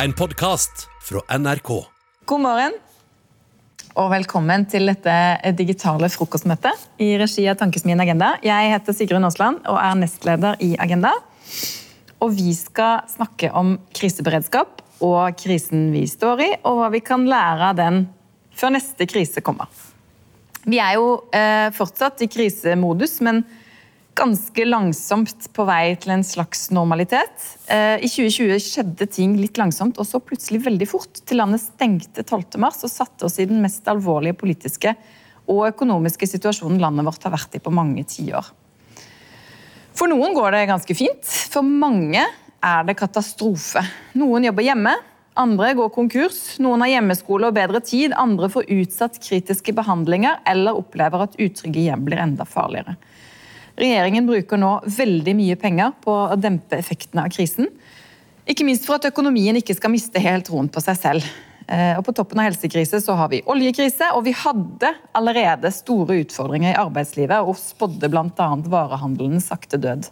En podkast fra NRK. God morgen og velkommen til dette digitale frokostmøtet i regi av Tankesmien Agenda. Jeg heter Sigrun Aasland og er nestleder i Agenda. Og vi skal snakke om kriseberedskap og krisen vi står i, og hva vi kan lære av den før neste krise kommer. Vi er jo eh, fortsatt i krisemodus, men ganske langsomt på vei til en slags normalitet. Eh, I 2020 skjedde ting litt langsomt, og så plutselig veldig fort. Til landet stengte 12.3 og satte oss i den mest alvorlige politiske og økonomiske situasjonen landet vårt har vært i på mange tiår. For noen går det ganske fint. For mange er det katastrofe. Noen jobber hjemme, andre går konkurs. Noen har hjemmeskole og bedre tid, andre får utsatt kritiske behandlinger eller opplever at utrygge hjem blir enda farligere. Regjeringen bruker nå veldig mye penger på å dempe effektene av krisen. Ikke minst for at økonomien ikke skal miste helt troen på seg selv. Eh, og På toppen av helsekrise så har vi oljekrise, og vi hadde allerede store utfordringer i arbeidslivet og spådde bl.a. varehandelen sakte død.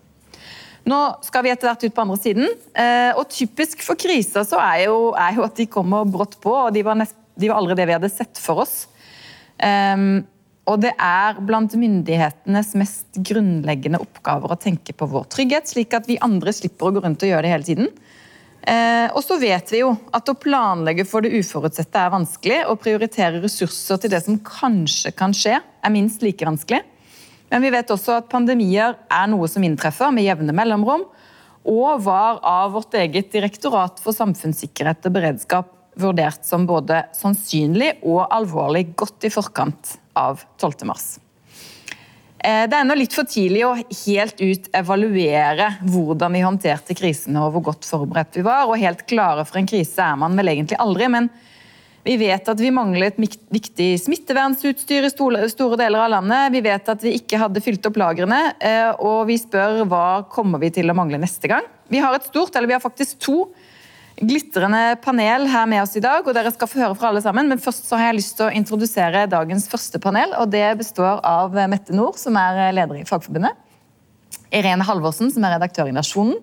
Nå skal vi etter hvert ut på andre siden, eh, og typisk for kriser så er jo, er jo at de kommer brått på, og de var, nest, de var aldri det vi hadde sett for oss. Um, og det er blant myndighetenes mest grunnleggende oppgaver å tenke på vår trygghet, slik at vi andre slipper å gå rundt og gjøre det hele tiden. Eh, og så vet vi jo at å planlegge for det uforutsette er vanskelig. Å prioritere ressurser til det som kanskje kan skje, er minst like vanskelig. Men vi vet også at pandemier er noe som inntreffer med jevne mellomrom, og var av vårt eget direktorat for samfunnssikkerhet og beredskap vurdert som både sannsynlig og alvorlig godt i forkant av 12. mars. Eh, det er ennå litt for tidlig å helt ut evaluere hvordan vi håndterte krisene og hvor godt forberedt vi var. og Helt klare for en krise er man vel egentlig aldri. men vi vet at vi manglet viktig smittevernsutstyr i store deler av landet. Vi vet at vi ikke hadde fylt opp lagrene, eh, og vi spør hva kommer vi til å mangle neste gang. Vi har et stort, eller vi har faktisk to glitrende panel her med oss i dag, og dere skal få høre fra alle sammen. Men først så har jeg lyst til å introdusere dagens første panel, og det består av Mette Nord, som er leder i Fagforbundet. Irene Halvorsen, som er redaktør i Nasjonen.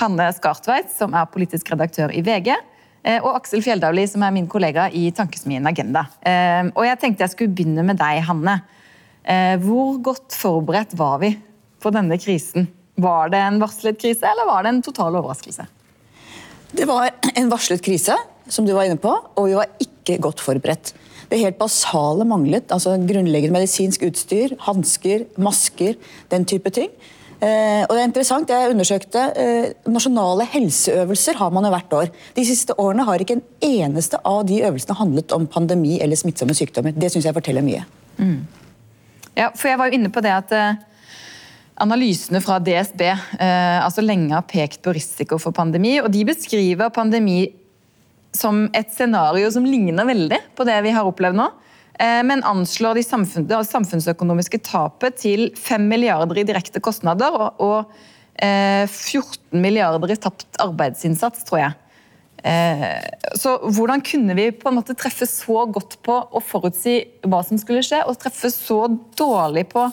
Hanne Skartveit, som er politisk redaktør i VG. Eh, og Aksel Fjelldavli, som er min kollega i Tankesmien Agenda. Eh, og jeg tenkte jeg skulle begynne med deg, Hanne. Eh, hvor godt forberedt var vi på denne krisen? Var det en varslet krise, eller var det en total overraskelse? Det var en varslet krise, som du var inne på, og vi var ikke godt forberedt. Det helt basale manglet, altså grunnleggende medisinsk utstyr, hansker, masker, den type ting. Eh, og det er interessant, jeg undersøkte eh, Nasjonale helseøvelser har man jo hvert år. De siste årene har ikke en eneste av de øvelsene handlet om pandemi eller smittsomme sykdommer. Det syns jeg forteller mye. Mm. Ja, for jeg var jo inne på det at eh, analysene fra DSB eh, altså lenge har pekt på risiko for pandemi. og De beskriver pandemi som et scenario som ligner veldig på det vi har opplevd nå. Eh, men anslår de samfunn, det samfunnsøkonomiske tapet til 5 milliarder i direkte kostnader og, og eh, 14 milliarder i tapt arbeidsinnsats, tror jeg. Eh, så Hvordan kunne vi på en måte treffe så godt på å forutsi hva som skulle skje, og treffe så dårlig på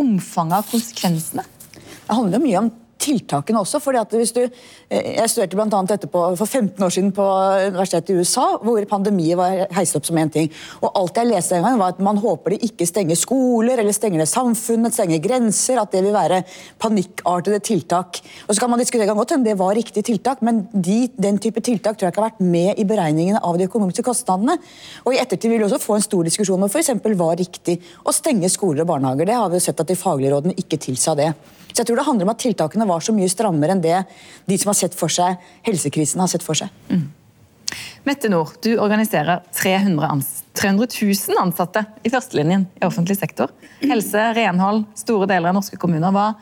omfanget av konsekvensene? Det handler mye om tiltakene også. fordi at hvis du, eh, Jeg studerte annet dette på, for 15 år siden på universitetet i USA, hvor pandemien var heist opp som én ting. Og Alt jeg leste en gang var at man håper de ikke stenger skoler eller stenger ned samfunnet, stenger grenser. At det vil være panikkartede tiltak. Og så kan man diskutere godt om det var riktig tiltak, men de, den type tiltak tror jeg ikke har vært med i beregningene av de økonomiske kostnadene. Og I ettertid vil vi også få en stor diskusjon om f.eks. var riktig å stenge skoler og barnehager. Det har vi jo sett at de faglige rådene ikke tilsa det. Så jeg tror det handler om at tiltakene var så mye strammere enn det de som har sett for seg helsekrisen, har sett for seg. Mm. Mette Nord, du organiserer 300, 300 000 ansatte i førstelinjen i offentlig sektor. Helse, renhold, store deler av norske kommuner. Hva,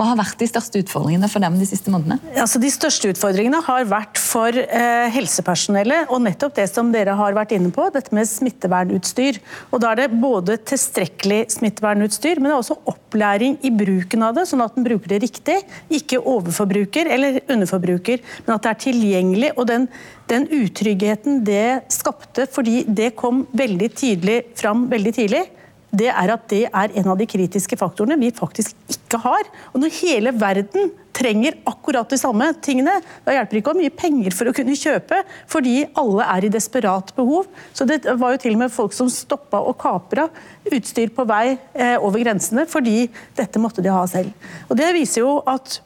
hva har vært de største utfordringene for dem de siste månedene? Altså, de største utfordringene har vært for eh, helsepersonellet, og nettopp det som dere har vært inne på, dette med smittevernutstyr. Og Da er det både tilstrekkelig smittevernutstyr, men det er også opplæring i bruken av det, sånn at en bruker det riktig. Ikke overforbruker eller underforbruker, men at det er tilgjengelig. og den den utryggheten det skapte, fordi det kom veldig tydelig fram veldig tidlig, det er at det er en av de kritiske faktorene vi faktisk ikke har. Og når hele verden trenger akkurat de samme tingene, da hjelper det ikke å ha mye penger for å kunne kjøpe, fordi alle er i desperat behov. Så det var jo til og med folk som stoppa og kapra utstyr på vei eh, over grensene, fordi dette måtte de ha selv. Og det viser jo at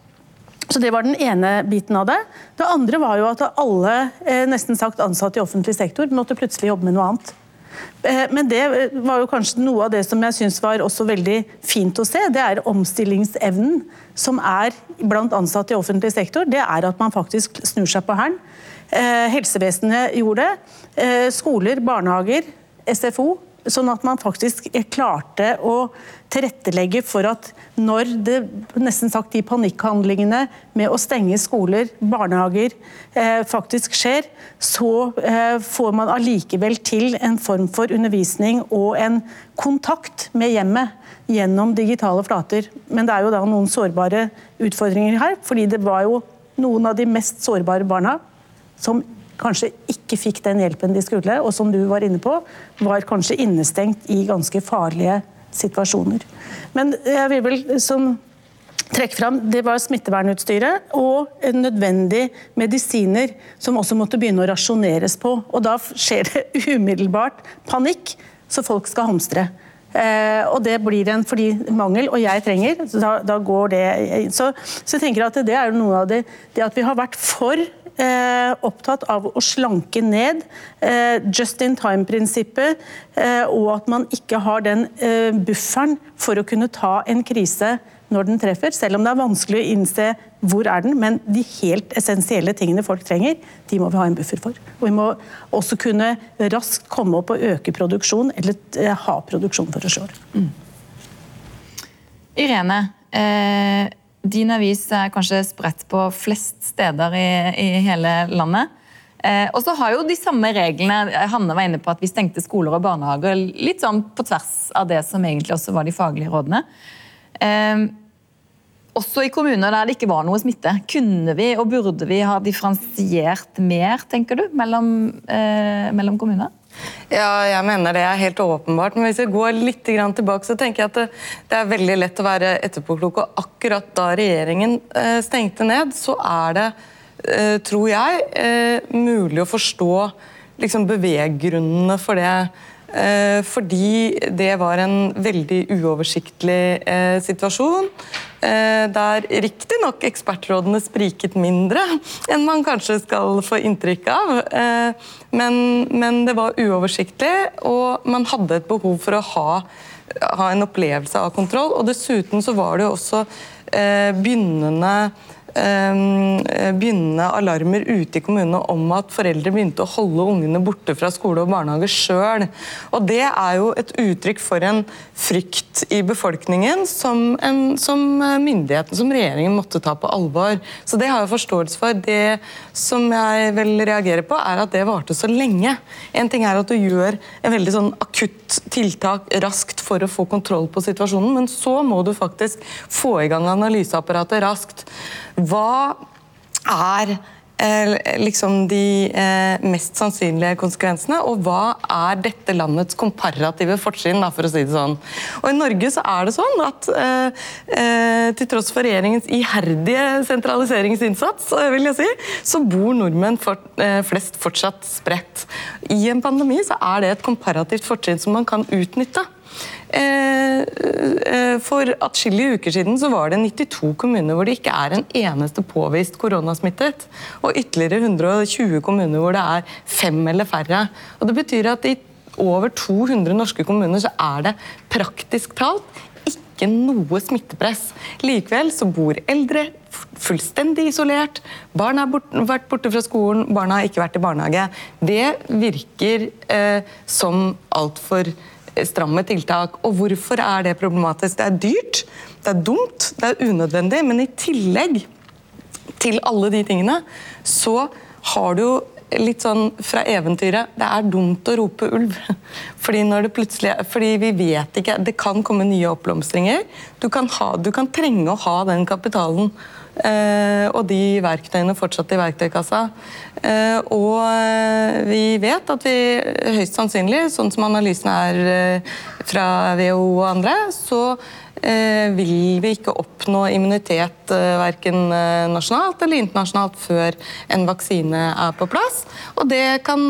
så Det var den ene biten av det. Det andre var jo at alle eh, nesten sagt ansatte i offentlig sektor måtte plutselig jobbe med noe annet. Eh, men det var jo kanskje noe av det som jeg syns var også veldig fint å se. Det er omstillingsevnen som er blant ansatte i offentlig sektor. Det er at man faktisk snur seg på hælen. Eh, helsevesenet gjorde det. Eh, skoler, barnehager, SFO Sånn at man faktisk klarte å tilrettelegge for at når det nesten sagt de panikkhandlingene med å stenge skoler, barnehager, eh, faktisk skjer, så eh, får man allikevel til en form for undervisning og en kontakt med hjemmet gjennom digitale flater. Men det er jo da noen sårbare utfordringer her, fordi det var jo noen av de mest sårbare barna som kanskje ikke fikk den hjelpen de skulle, og som du var inne på, var kanskje innestengt i ganske farlige situasjoner. Men jeg vil vel som trekke fram, Det var smittevernutstyret og nødvendige medisiner som også måtte begynne å rasjoneres på. Og Da skjer det umiddelbart panikk, så folk skal hamstre. Eh, og det blir en fordi mangel, og jeg trenger, da, da går det så, så, jeg tenker at det er noe av det, det at vi har vært for eh, opptatt av å slanke ned eh, just in time-prinsippet, eh, og at man ikke har den eh, bufferen for å kunne ta en krise når den treffer, selv om det er vanskelig å innse hvor er den, men de helt essensielle tingene folk trenger, de må vi ha en buffer for. Og vi må også kunne raskt komme opp og øke produksjon, eller eh, ha produksjon for oss sjøl. Mm. Irene, eh, din avis er kanskje spredt på flest steder i, i hele landet. Eh, og så har jo de samme reglene Hanne var inne på at vi stengte skoler og barnehager litt sånn på tvers av det som egentlig også var de faglige rådene. Eh, også i kommuner der det ikke var noe smitte. Kunne vi og burde vi ha differensiert mer, tenker du, mellom, eh, mellom kommuner? Ja, jeg mener det er helt åpenbart. Men hvis vi går litt tilbake, så tenker jeg at det, det er veldig lett å være etterpåklok. Og akkurat da regjeringen eh, stengte ned, så er det, eh, tror jeg, eh, mulig å forstå liksom, beveggrunnene for det. Fordi det var en veldig uoversiktlig situasjon. Eh, der riktignok ekspertrådene spriket mindre enn man kanskje skal få inntrykk av. Eh, men, men, det var uoversiktlig, og man hadde et behov for å ha, ha en opplevelse av kontroll. Og dessuten så var det jo også eh, begynnende begynnende alarmer ute i kommunene om at foreldre begynte å holde ungene borte fra skole og barnehage sjøl. Og det er jo et uttrykk for en frykt i befolkningen som, en, som myndigheten, som regjeringen, måtte ta på alvor. Så det har jeg forståelse for. Det som jeg vel reagerer på, er at det varte så lenge. En ting er at du gjør en veldig sånn akutt tiltak raskt for å få kontroll på situasjonen, men så må du faktisk få i gang analyseapparatet raskt. Hva er eh, liksom de eh, mest sannsynlige konsekvensene, og hva er dette landets komparative fortrinn, for å si det sånn. Og I Norge så er det sånn at eh, til tross for regjeringens iherdige sentraliseringsinnsats, vil jeg si, så bor nordmenn flest fortsatt spredt. I en pandemi så er det et komparativt fortrinn som man kan utnytte. Eh, eh, for atskillige uker siden så var det 92 kommuner hvor det ikke er en eneste påvist koronasmittet. Og ytterligere 120 kommuner hvor det er fem eller færre. Og Det betyr at i over 200 norske kommuner så er det praktisk talt ikke noe smittepress. Likevel så bor eldre fullstendig isolert. Barn har bort, vært borte fra skolen, barna har ikke vært i barnehage. Det virker eh, som altfor stramme tiltak. Og hvorfor er det problematisk? Det er dyrt, det er dumt, det er unødvendig, men i tillegg til alle de tingene, så har du jo litt sånn fra eventyret Det er dumt å rope ulv. Fordi, når det plutselig, fordi vi vet ikke Det kan komme nye oppblomstringer. Du du kan trenge å ha den kapitalen og de verktøyene fortsatt i verktøykassa. Eh, og eh, vi vet at vi høyst sannsynlig, sånn som analysene er fra WHO og andre, så vil vi ikke oppnå immunitet verken nasjonalt eller internasjonalt før en vaksine er på plass. Og det kan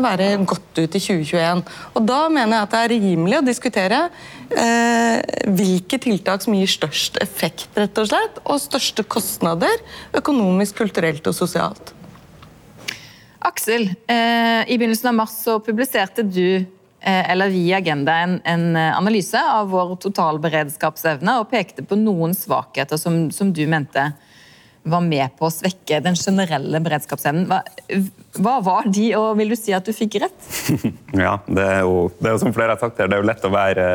være godt ut i 2021. Og da mener jeg at det er rimelig å diskutere eh, hvilke tiltak som gir størst effekt, rett og slett, og største kostnader økonomisk, kulturelt og sosialt. Aksel, eh, i begynnelsen av mars så publiserte du eh, eller vi i Agenda en, en, analyse av vår totalberedskapsevne og pekte på noen svakheter som, som du mente var med på å svekke den generelle beredskapsevnen. Hva, hva, var de, og vil du si at du fikk rett? ja, det er, jo, det er jo som flere har sagt her, det er jo lett å være,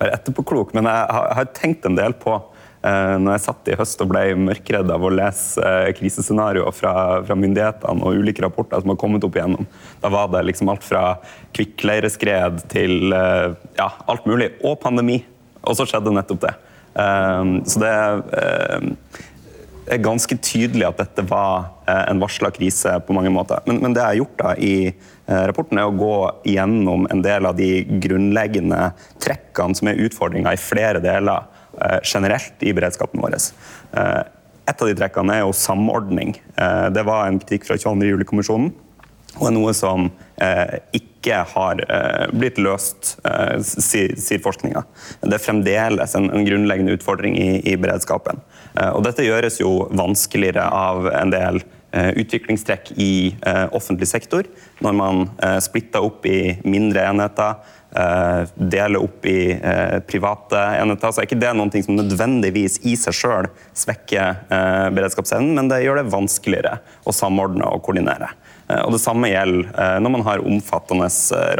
være etterpåklok, men jeg har, jeg har, tenkt en del på eh, når jeg satt i høst og ble mørkredd av å lese eh, krisescenarioer fra, fra, myndighetene og ulike rapporter som har kommet opp igjennom. Da var det liksom alt fra kvikkleireskred til eh, ja, alt mulig, og pandemi. Og så skjedde nettopp det. Um, så det um, er ganske tydelig at dette var eh, en varsla krise på mange måter. Men, men, det jeg har gjort da i eh, rapporten, er å gå gjennom en del av de grunnleggende trekkene som er utfordringa i flere deler eh, generelt i beredskapen vår. Et av de trekkene er jo samordning. Det var en kritikk fra 22. juli-kommisjonen. Og er noe som ikke har blitt løst, sier, sier forskninga. Det er fremdeles en, en grunnleggende utfordring i, i beredskapen. Eh, og dette gjøres jo vanskeligere av en del eh, utviklingstrekk i eh, offentlig sektor, når man splitter opp i mindre enheter, deler opp i private enheter. Så er ikke det noe som nødvendigvis i seg sjøl svekker beredskapsevnen, men det gjør det vanskeligere å samordne og koordinere. Og Det samme gjelder når man har omfattende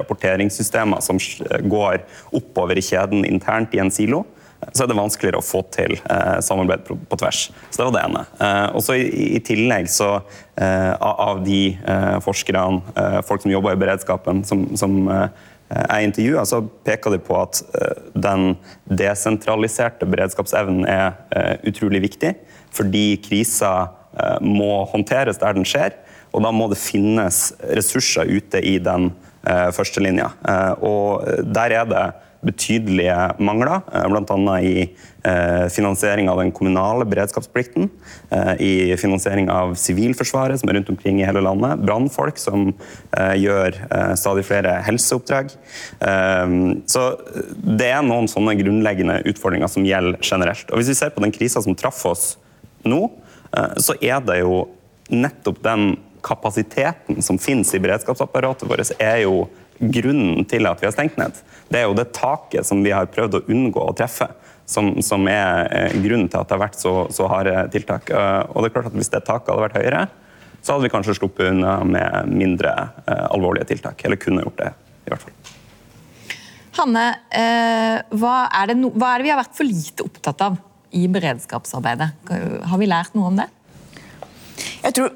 rapporteringssystemer som går oppover i kjeden internt i en silo så er det vanskeligere å få til eh, samarbeid på, på, tvers. Så det var det ene. Eh, og så i, i, tillegg så eh, av de eh, forskerne, eh, folk som jobber i beredskapen, som, som eh, jeg intervjua, så peker de på at den desentraliserte beredskapsevnen er utrolig viktig, fordi krisa må håndteres der den skjer. Og da må det finnes ressurser ute i den førstelinja. Og der er det betydelige mangler, eh, bl.a. i eh, finansiering av den kommunale beredskapsplikten, eh, i finansiering av Sivilforsvaret, som er rundt omkring i hele landet, brannfolk som gjør stadig flere helseoppdrag. Så det er noen sånne grunnleggende utfordringer som gjelder generelt. Og Hvis vi ser på den krisa som traff oss nå, så er det jo nettopp den kapasiteten som finnes i beredskapsapparatet vårt, er jo grunnen til at vi har stengt ned. Det er jo det taket som vi har prøvd å unngå å treffe, som, som er eh, grunnen til at det har vært så, så, harde tiltak. Eh, og det er klart at Hvis det taket hadde vært høyere, så hadde vi kanskje sluppet unna med mindre eh, alvorlige tiltak. Eller kunne gjort det, i hvert fall. Hanne, eh, hva, er no, hva er det vi har vært for lite opptatt av i beredskapsarbeidet? Har vi lært noe om det? Jeg tror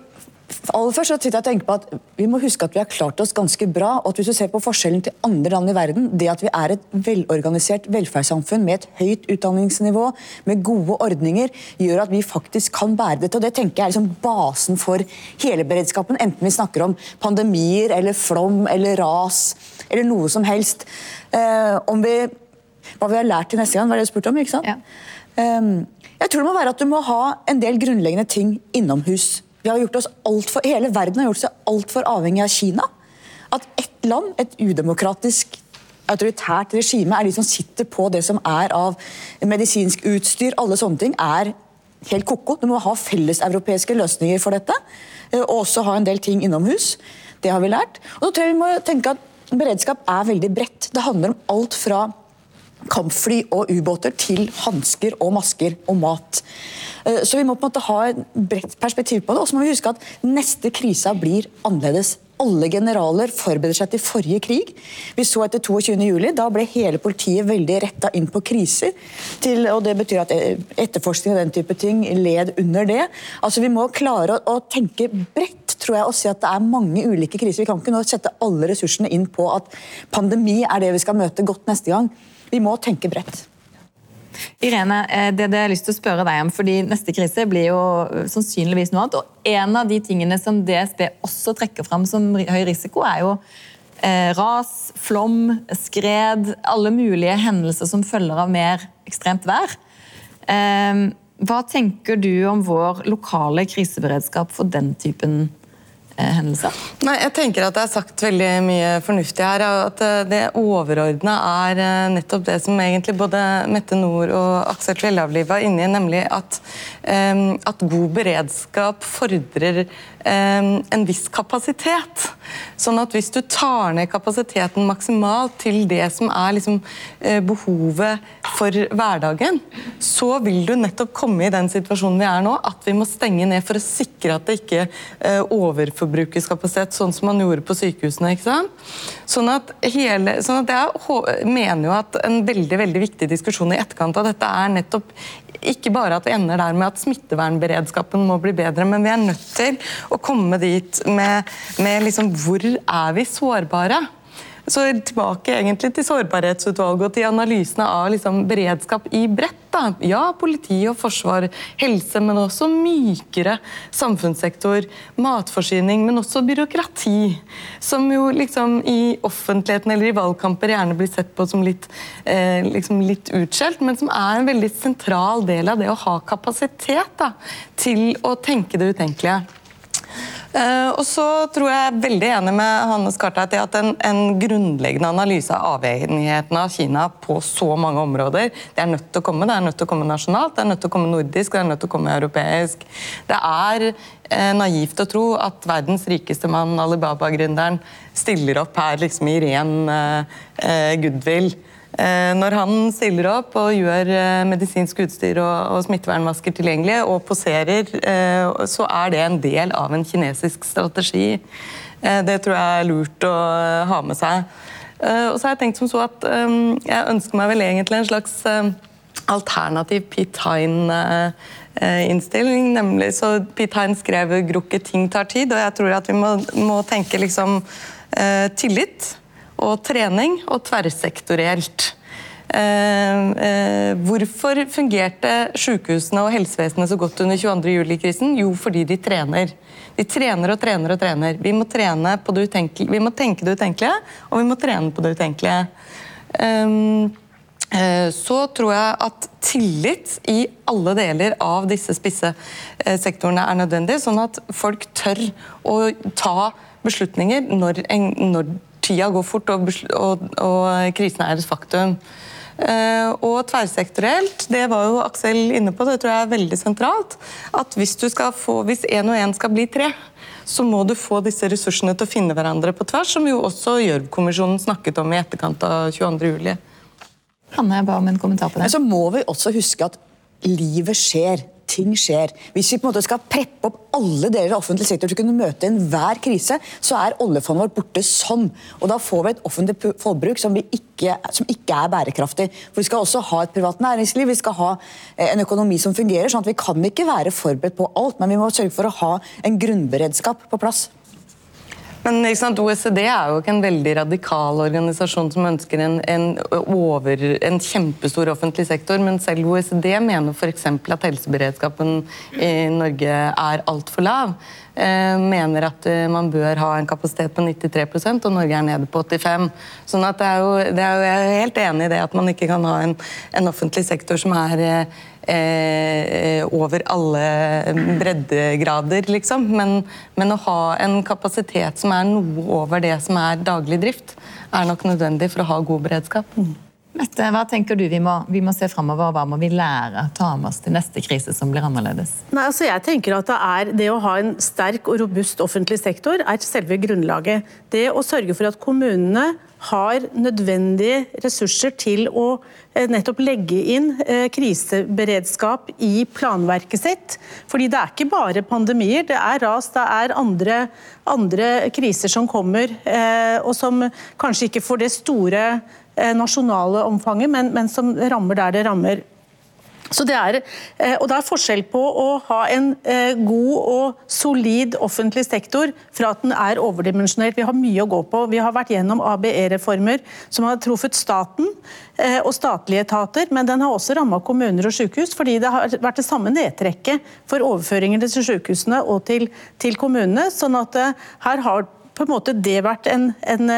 Aller først så jeg tenker på at Vi må huske at vi har klart oss ganske bra. og at Hvis du ser på forskjellen til andre land i verden, det at vi er et velorganisert velferdssamfunn med et høyt utdanningsnivå, med gode ordninger, gjør at vi faktisk kan bære dette. og Det tenker jeg er liksom basen for hele beredskapen. Enten vi snakker om pandemier eller flom eller ras eller noe som helst. Eh, om vi, hva vi har lært til neste gang, var det du spurte om? ikke sant? Ja. Um, jeg tror det må være at du må ha en del grunnleggende ting innomhus vi har gjort oss alt for, hele verden har gjort seg altfor avhengig av Kina. At ett land, et udemokratisk autoritært regime, er de som sitter på det som er av medisinsk utstyr, alle sånne ting, er helt ko-ko. Du må ha felleseuropeiske løsninger for dette. Eh, og også ha en del ting innomhus. Det har vi lært. Og så tror jeg vi må tenke at Beredskap er veldig bredt. Det handler om alt fra kampfly og ubåter til hansker og masker og mat. Eh, så vi må på en måte ha et bredt perspektiv på det. Og så må vi huske at neste krisa blir annerledes. Alle generaler forbereder seg til forrige krig. Vi så etter 22.07. Da ble hele politiet veldig retta inn på kriser. Til, og Det betyr at eh, etterforskning og den type ting led under det. Altså Vi må klare å, å tenke bredt tror jeg, og si at det er mange ulike kriser. Vi kan ikke nå sette alle ressursene inn på at pandemi er det vi skal møte godt neste gang. Vi må tenke bredt. Irene, eh, det, det jeg har lyst til å spørre deg om, fordi neste krise blir jo sannsynligvis noe annet. Og en av de tingene som DSB også trekker fram som høy risiko, er jo eh, ras, flom, skred, alle mulige hendelser som følger av mer ekstremt vær. Eh, hva tenker du om vår lokale kriseberedskap for den typen hendelser? Nei, jeg tenker at Det er sagt veldig mye fornuftig her. at eh, Det overordna er eh, nettopp det som egentlig både Mette Nord og Aksel Fjellavliv var inne i, nemlig at, at god beredskap fordrer en viss kapasitet. Sånn at hvis du tar ned kapasiteten maksimalt til det som er liksom behovet for hverdagen, så vil du nettopp komme i den situasjonen vi er nå, at vi må stenge ned for å sikre at det ikke overforbrukes kapasitet, sånn som man gjorde på sykehusene. ikke sant? Sånn at, hele, sånn at Jeg mener jo at en veldig veldig viktig diskusjon i etterkant av dette er nettopp ikke bare at det ender der med at smittevernberedskapen må bli bedre, men vi er nødt til å komme dit med, med liksom, hvor er vi sårbare? Så tilbake egentlig til sårbarhetsutvalget og til analysene av liksom beredskap i bredt. Da. Ja, politi og forsvar, helse, men også mykere samfunnssektor. Matforsyning, men også byråkrati. Som jo liksom i offentligheten eller i valgkamper gjerne blir sett på som litt, eh, liksom litt utskjelt, men som er en veldig sentral del av det å ha kapasitet da, til å tenke det utenkelige. Uh, og så tror jeg veldig enig med Hanne Skartveit i at en, en, grunnleggende analyse av avhengigheten av Kina på så mange områder, det er nødt til å komme. Det er nødt til å komme nasjonalt, det er nødt til å komme nordisk, det er nødt til å komme europeisk. Det er uh, naivt å tro at verdens rikeste mann, Alibaba-gründeren, stiller opp her liksom i ren uh, goodwill. Eh, når han stiller opp og gjør eh, medisinsk utstyr og, smittevernmasker tilgjengelig og poserer, eh, så er det en del av en kinesisk strategi. Det tror jeg er lurt å ha med seg. Og så har Jeg tenkt som så at jeg ønsker meg vel egentlig en slags alternativ Pete Hine-innstilling. nemlig så Pete Hine skrev 'Grukket ting tar tid', og jeg tror at vi må, må tenke liksom tillit og trening, og tverrsektorielt. Eh, eh, hvorfor fungerte sykehusene og helsevesenet så godt under 22. juli-krisen? Jo, fordi de trener. De trener og trener og trener. Vi må, trene på det vi må tenke det utenkelige, og vi må trene på det utenkelige. Eh, så tror jeg at tillit i alle deler av disse spisse sektorene er nødvendig, sånn at folk tør å ta beslutninger når, en, når tida går fort, og, og, og krisen er et faktum. Uh, og tverrsektorielt, det var jo Aksel inne på, det tror jeg er veldig sentralt. At hvis du skal få, hvis én og én skal bli tre, så må du få disse ressursene til å finne hverandre på tvers, som jo også Gjørv-kommisjonen snakket om i etterkant av 22.07. Hanne, jeg ba om en kommentar på det. Men så må vi også huske at livet skjer ting skjer. Hvis vi på en måte skal preppe opp alle deler av offentlig sektor til å kunne møte enhver krise, så er oljefondet vårt borte sånn. Og da får vi et offentlig forbruk som, ikke, som ikke er bærekraftig. For Vi skal også ha et privat næringsliv, vi skal ha eh, en økonomi som fungerer. sånn at Vi kan ikke være forberedt på alt, men vi må sørge for å ha en grunnberedskap på plass. Men sant, OECD er jo ikke en veldig radikal organisasjon som ønsker en, en, over, en kjempestor offentlig sektor, men selv OECD mener f.eks. at helseberedskapen i Norge er altfor lav. Eh, mener at eh, man bør ha en kapasitet på 93% og Norge er nede på 85 Sånn at det er jo, det er jo, Jeg er helt enig i det at man ikke kan ha en, en offentlig sektor som er eh, eh, over alle breddegrader, liksom. Men, men, å ha en kapasitet som er noe over det som er daglig drift, er nok nødvendig for å ha god beredskap. Mette, hva tenker du vi må, vi må se fremover? Hva må vi lære? Ta med oss til neste krise som blir annerledes? Nei, altså jeg tenker at det, er, det å ha en sterk og robust offentlig sektor er selve grunnlaget. Det å sørge for at kommunene har nødvendige ressurser til å eh, nettopp legge inn eh, kriseberedskap i planverket sitt. Fordi det er ikke bare pandemier, det er ras, det er andre, andre kriser som kommer, eh, og som kanskje ikke får det store nasjonale omfanget, men, men som rammer der det rammer. Så det er, eh, og det er forskjell på å ha en eh, god og solid offentlig sektor fra at den er overdimensjonert. Vi har mye å gå på. Vi har vært gjennom ABE-reformer som har truffet staten eh, og statlige etater, men den har også ramma kommuner og sykehus, fordi det har vært det samme nedtrekket for overføringene til sykehusene og til, til kommunene. sånn at her har på en måte det vært en, en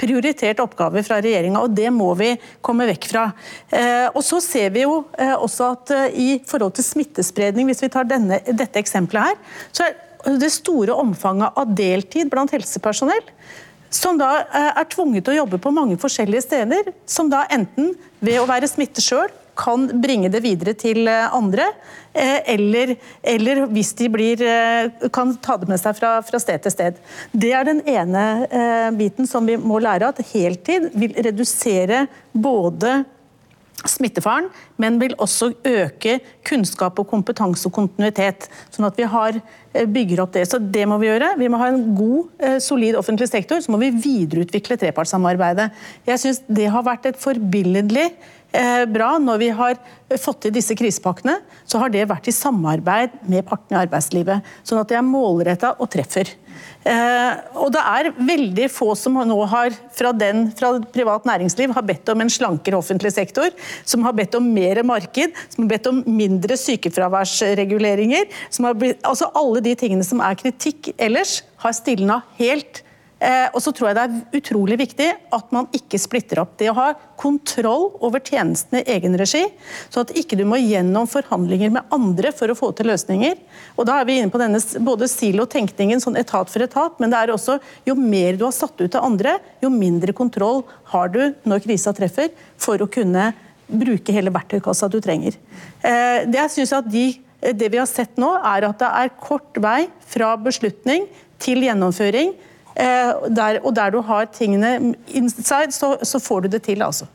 prioritert oppgave fra regjeringa, og det må vi komme vekk fra. Eh, og så ser vi jo eh, også at eh, i forhold til smittespredning, hvis vi tar denne, dette eksempelet her, så er det store omfanget av deltid blant helsepersonell som da er tvunget til å jobbe på mange forskjellige steder, som da enten ved å være smitte sjøl kan bringe det videre til eh, andre. Eh, eller, eller hvis de blir, eh, kan ta det med seg fra, fra, sted til sted. Det er den ene biten som vi må lære, at heltid vil redusere både smittefaren, men vil også øke kunnskap og kompetanse og kontinuitet. Sånn at vi har, bygger opp det. Så det må vi gjøre. Vi må ha en god, solid offentlig sektor. Så må vi videreutvikle trepartssamarbeidet. Jeg syns det har vært et forbilledlig Eh, bra. Når vi har fått til disse krisepakkene, så har det vært i samarbeid med partene i arbeidslivet. Sånn at det er målretta og treffer. Eh, og det er veldig få som nå har fra, den, fra privat næringsliv har bedt om en slankere offentlig sektor, som har bedt om mer marked, som har bedt om mindre sykefraværsreguleringer. Blitt, altså alle de tingene som er kritikk ellers, har stilna helt og så tror jeg det er utrolig viktig at man ikke splitter opp. Det å ha kontroll over tjenestene i egen regi, så at ikke du må gjennom forhandlinger med andre for å få til løsninger. Og da er vi inne på denne både silo-tenkningen, sånn etat for etat, men det er også jo mer du har satt ut til andre, jo mindre kontroll har du når krisa treffer, for å kunne bruke hele verktøykassa du trenger. Eh, det jeg synes at de, det vi har sett nå, er at det er kort vei fra beslutning til gjennomføring Eh, der, og der du har tingene inside, så, så får du det til. altså.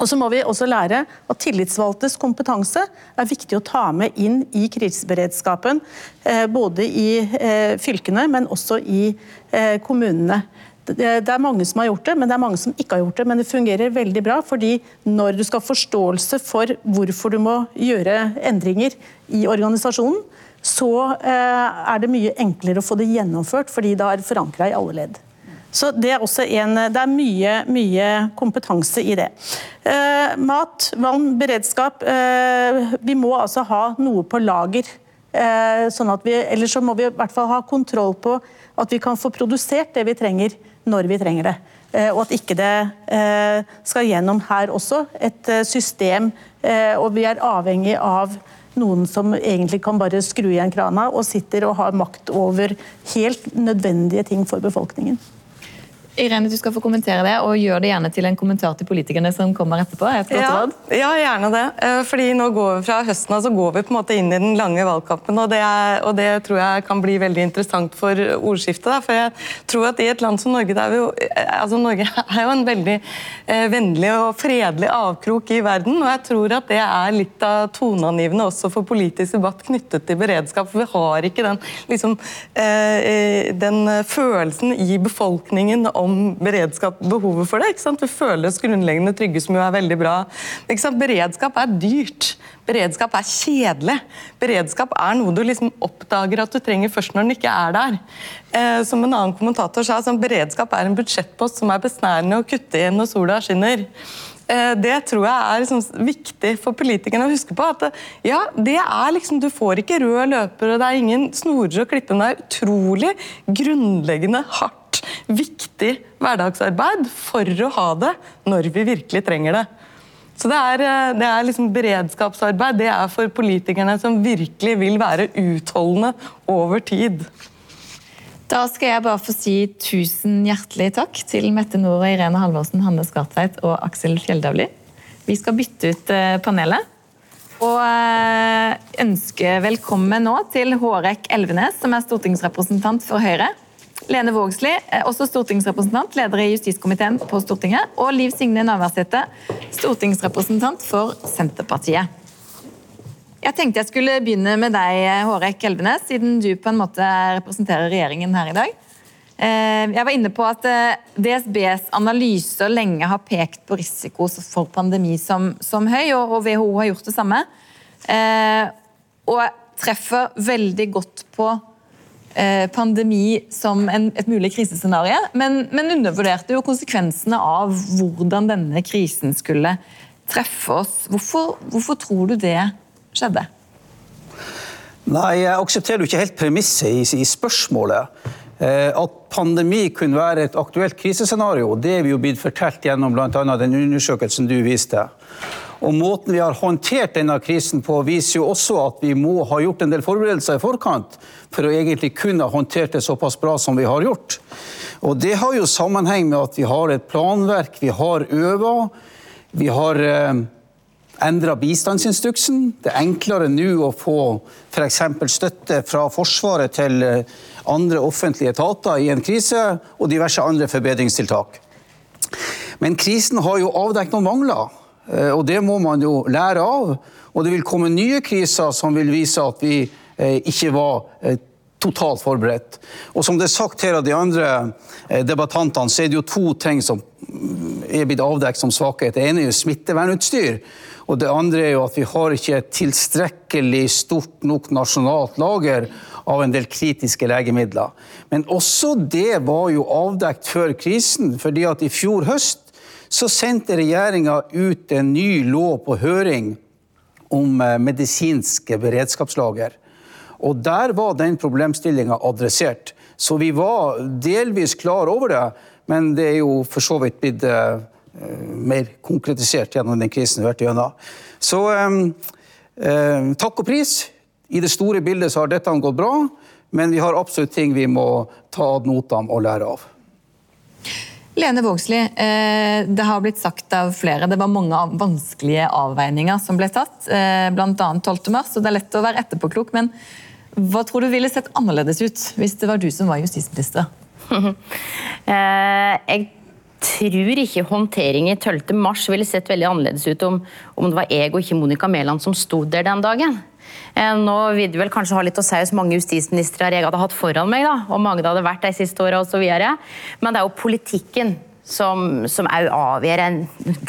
Og så må vi også lære at Tillitsvalgtes kompetanse er viktig å ta med inn i kriseberedskapen. Eh, både i eh, fylkene, men også i kommunene. Det er mange som har gjort det, men det er mange som ikke har gjort det. Men det fungerer veldig bra, fordi når du skal ha forståelse for hvorfor du må gjøre endringer i organisasjonen, så eh, er det mye enklere å få det gjennomført, fordi det er forankra i alle ledd. Så Det er også en, det er mye, mye kompetanse i det. Eh, mat, vann, beredskap. Eh, vi må altså ha noe på lager. Eh, sånn vi, Ellers så må vi i hvert fall ha kontroll på at vi kan få produsert det vi trenger, når vi trenger det. Eh, og at ikke det eh, skal gjennom her også et system, og vi er avhengig av noen som egentlig kan bare skru igjen krana og sitter og har makt over helt nødvendige ting for befolkningen. Irene, du skal få kommentere det, og gjør det gjerne til en kommentar til politikerne som kommer etterpå. Ja, ja, gjerne det. Eh, fordi nå går vi Fra høsten av så går vi på en måte inn i den lange valgkampen, og det, er, og det tror jeg kan bli veldig interessant for ordskiftet. Da. For jeg tror at i et land som Norge, der vi jo, eh, altså Norge er jo en veldig eh, vennlig og fredelig avkrok i verden, og jeg tror at det er litt av toneangivende også for politisk debatt knyttet til beredskap. For vi har ikke den, liksom, eh den følelsen i befolkningen om beredskap, behovet for det. ikke sant? Vi føler oss grunnleggende trygge, som jo er veldig bra. Ikke sant? Beredskap er dyrt. Beredskap er kjedelig. Beredskap er noe du liksom oppdager at du trenger først når den ikke er der. Eh, som en annen kommentator sa, sånn, beredskap er en budsjettpost som er besnærende å kutte i når sola skinner. Eh, det tror jeg er liksom viktig for politikerne å huske på. at ja, det er liksom, Du får ikke rød løper, og det er ingen snorer å klippe, men det er utrolig grunnleggende hardt viktig hverdagsarbeid for å ha det når vi virkelig trenger det. Så det er, eh, det er liksom beredskapsarbeid. Det er for politikerne som virkelig vil være utholdende over tid. Da skal jeg bare få si tusen hjertelig takk til Mette Nord, Irene Halvorsen, Hanne Skartveit og Aksel Fjelldavli. Vi skal bytte ut eh, panelet. Og eh, ønske velkommen nå til Hårek Elvenes, som er stortingsrepresentant for Høyre. Lene Vågslid, også stortingsrepresentant, leder i justiskomiteen på Stortinget. Og Liv Signe Navarsete, stortingsrepresentant for Senterpartiet. Jeg tenkte jeg skulle begynne med deg, Hårek Elvenes, siden du på en måte representerer regjeringen her i dag. Eh, jeg var inne på at eh, DSBs analyser lenge har pekt på risiko for pandemi som, som høy, og, WHO har gjort det samme. Eh, og treffer veldig godt på eh, pandemi som en, et mulig krisescenario, men, men, undervurderte jo konsekvensene av hvordan denne krisen skulle treffe oss. Hvorfor, hvorfor tror du det skjedde? Nei, Jeg aksepterer jo ikke helt premisset i, i spørsmålet. Eh, at pandemi kunne være et aktuelt krisescenario, det er vi jo blitt fortalt gjennom bl.a. den undersøkelsen du viste. Og Måten vi har håndtert denne krisen på, viser jo også at vi må ha gjort en del forberedelser i forkant for å egentlig kunne ha håndtert det såpass bra som vi har gjort. Og Det har jo sammenheng med at vi har et planverk, vi har øva, vi har eh, endra bistandsinstruksen. Det er enklere nå å få f.eks. støtte fra Forsvaret til eh, andre offentlige etater i en krise, og diverse andre forbedringstiltak. Men krisen har jo avdekket noen mangler. Eh, og Det må man jo lære av. Og det vil komme nye kriser som vil vise at vi eh, ikke var eh, totalt forberedt. Og som det er sagt her av de andre debattantene, så er det jo to ting som mm, er blitt avdekket som svakhet. Det ene er jo smittevernutstyr. Og det andre er jo at vi har ikke et tilstrekkelig stort nok nasjonalt lager av en del kritiske legemidler. Men også det var jo avdekt før krisen. fordi at i fjor høst så sendte regjeringa ut en ny lov på høring om eh, medisinske beredskapslager. Og Der var den problemstillinga adressert. Så vi var delvis klar over det, men det er jo for så vidt blitt uh, mer konkretisert gjennom den krisen vi har vært gjennom. Så um, uh, takk og pris. I det store bildet så har dette gått bra, men vi har absolutt ting vi må ta ad notam og lære av. Lene Vågslid, eh, det har blitt sagt av flere, det var mange vanskelige avveininger som ble tatt, eh, bl.a. 12.3, og det er lett å være etterpåklok. Men hva tror du ville sett annerledes ut hvis det var du som var justisminister? Eh, jeg tror ikke håndteringen 12.3 ville sett veldig annerledes ut om, om det var jeg og ikke Monica Mæland som sto der den dagen. Eh, nå vil det vel kanskje ha litt å si hos mange justisministre jeg hadde hatt foran meg, da, og mange det hadde vært de siste åra osv. Men det er jo politikken som, som avgjør en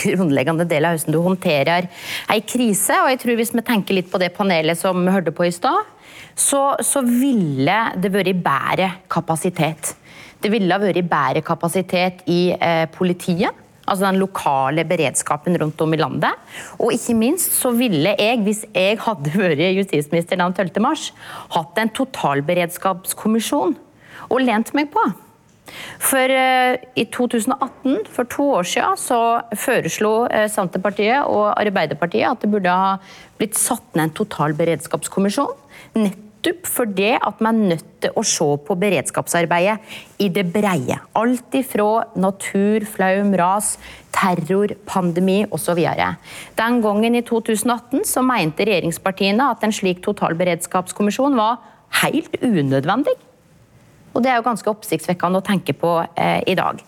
grunnleggende del av hvordan du håndterer ei krise. Og jeg tror hvis vi tenker litt på det panelet som vi hørte på i stad, så, så ville det vært bedre kapasitet. Det ville ha vært bedre kapasitet i eh, politiet altså den lokale beredskapen rundt om i landet. Og ikke minst så ville jeg, hvis jeg hadde vært justisminister den 12. mars, hatt en totalberedskapskommisjon og lent meg på. For uh, i 2018, for to år siden, så foreslo uh, Senterpartiet og Arbeiderpartiet at det burde ha blitt satt ned en totalberedskapskommisjon. Nettopp nettopp fordi at vi er nødt til å se på beredskapsarbeidet i det breie. Alt ifra natur, flaum, ras, terror, pandemi osv. Den gangen i 2018 så mente regjeringspartiene at en slik totalberedskapskommisjon var helt unødvendig. Og Det er jo ganske oppsiktsvekkende å tenke på eh, i dag.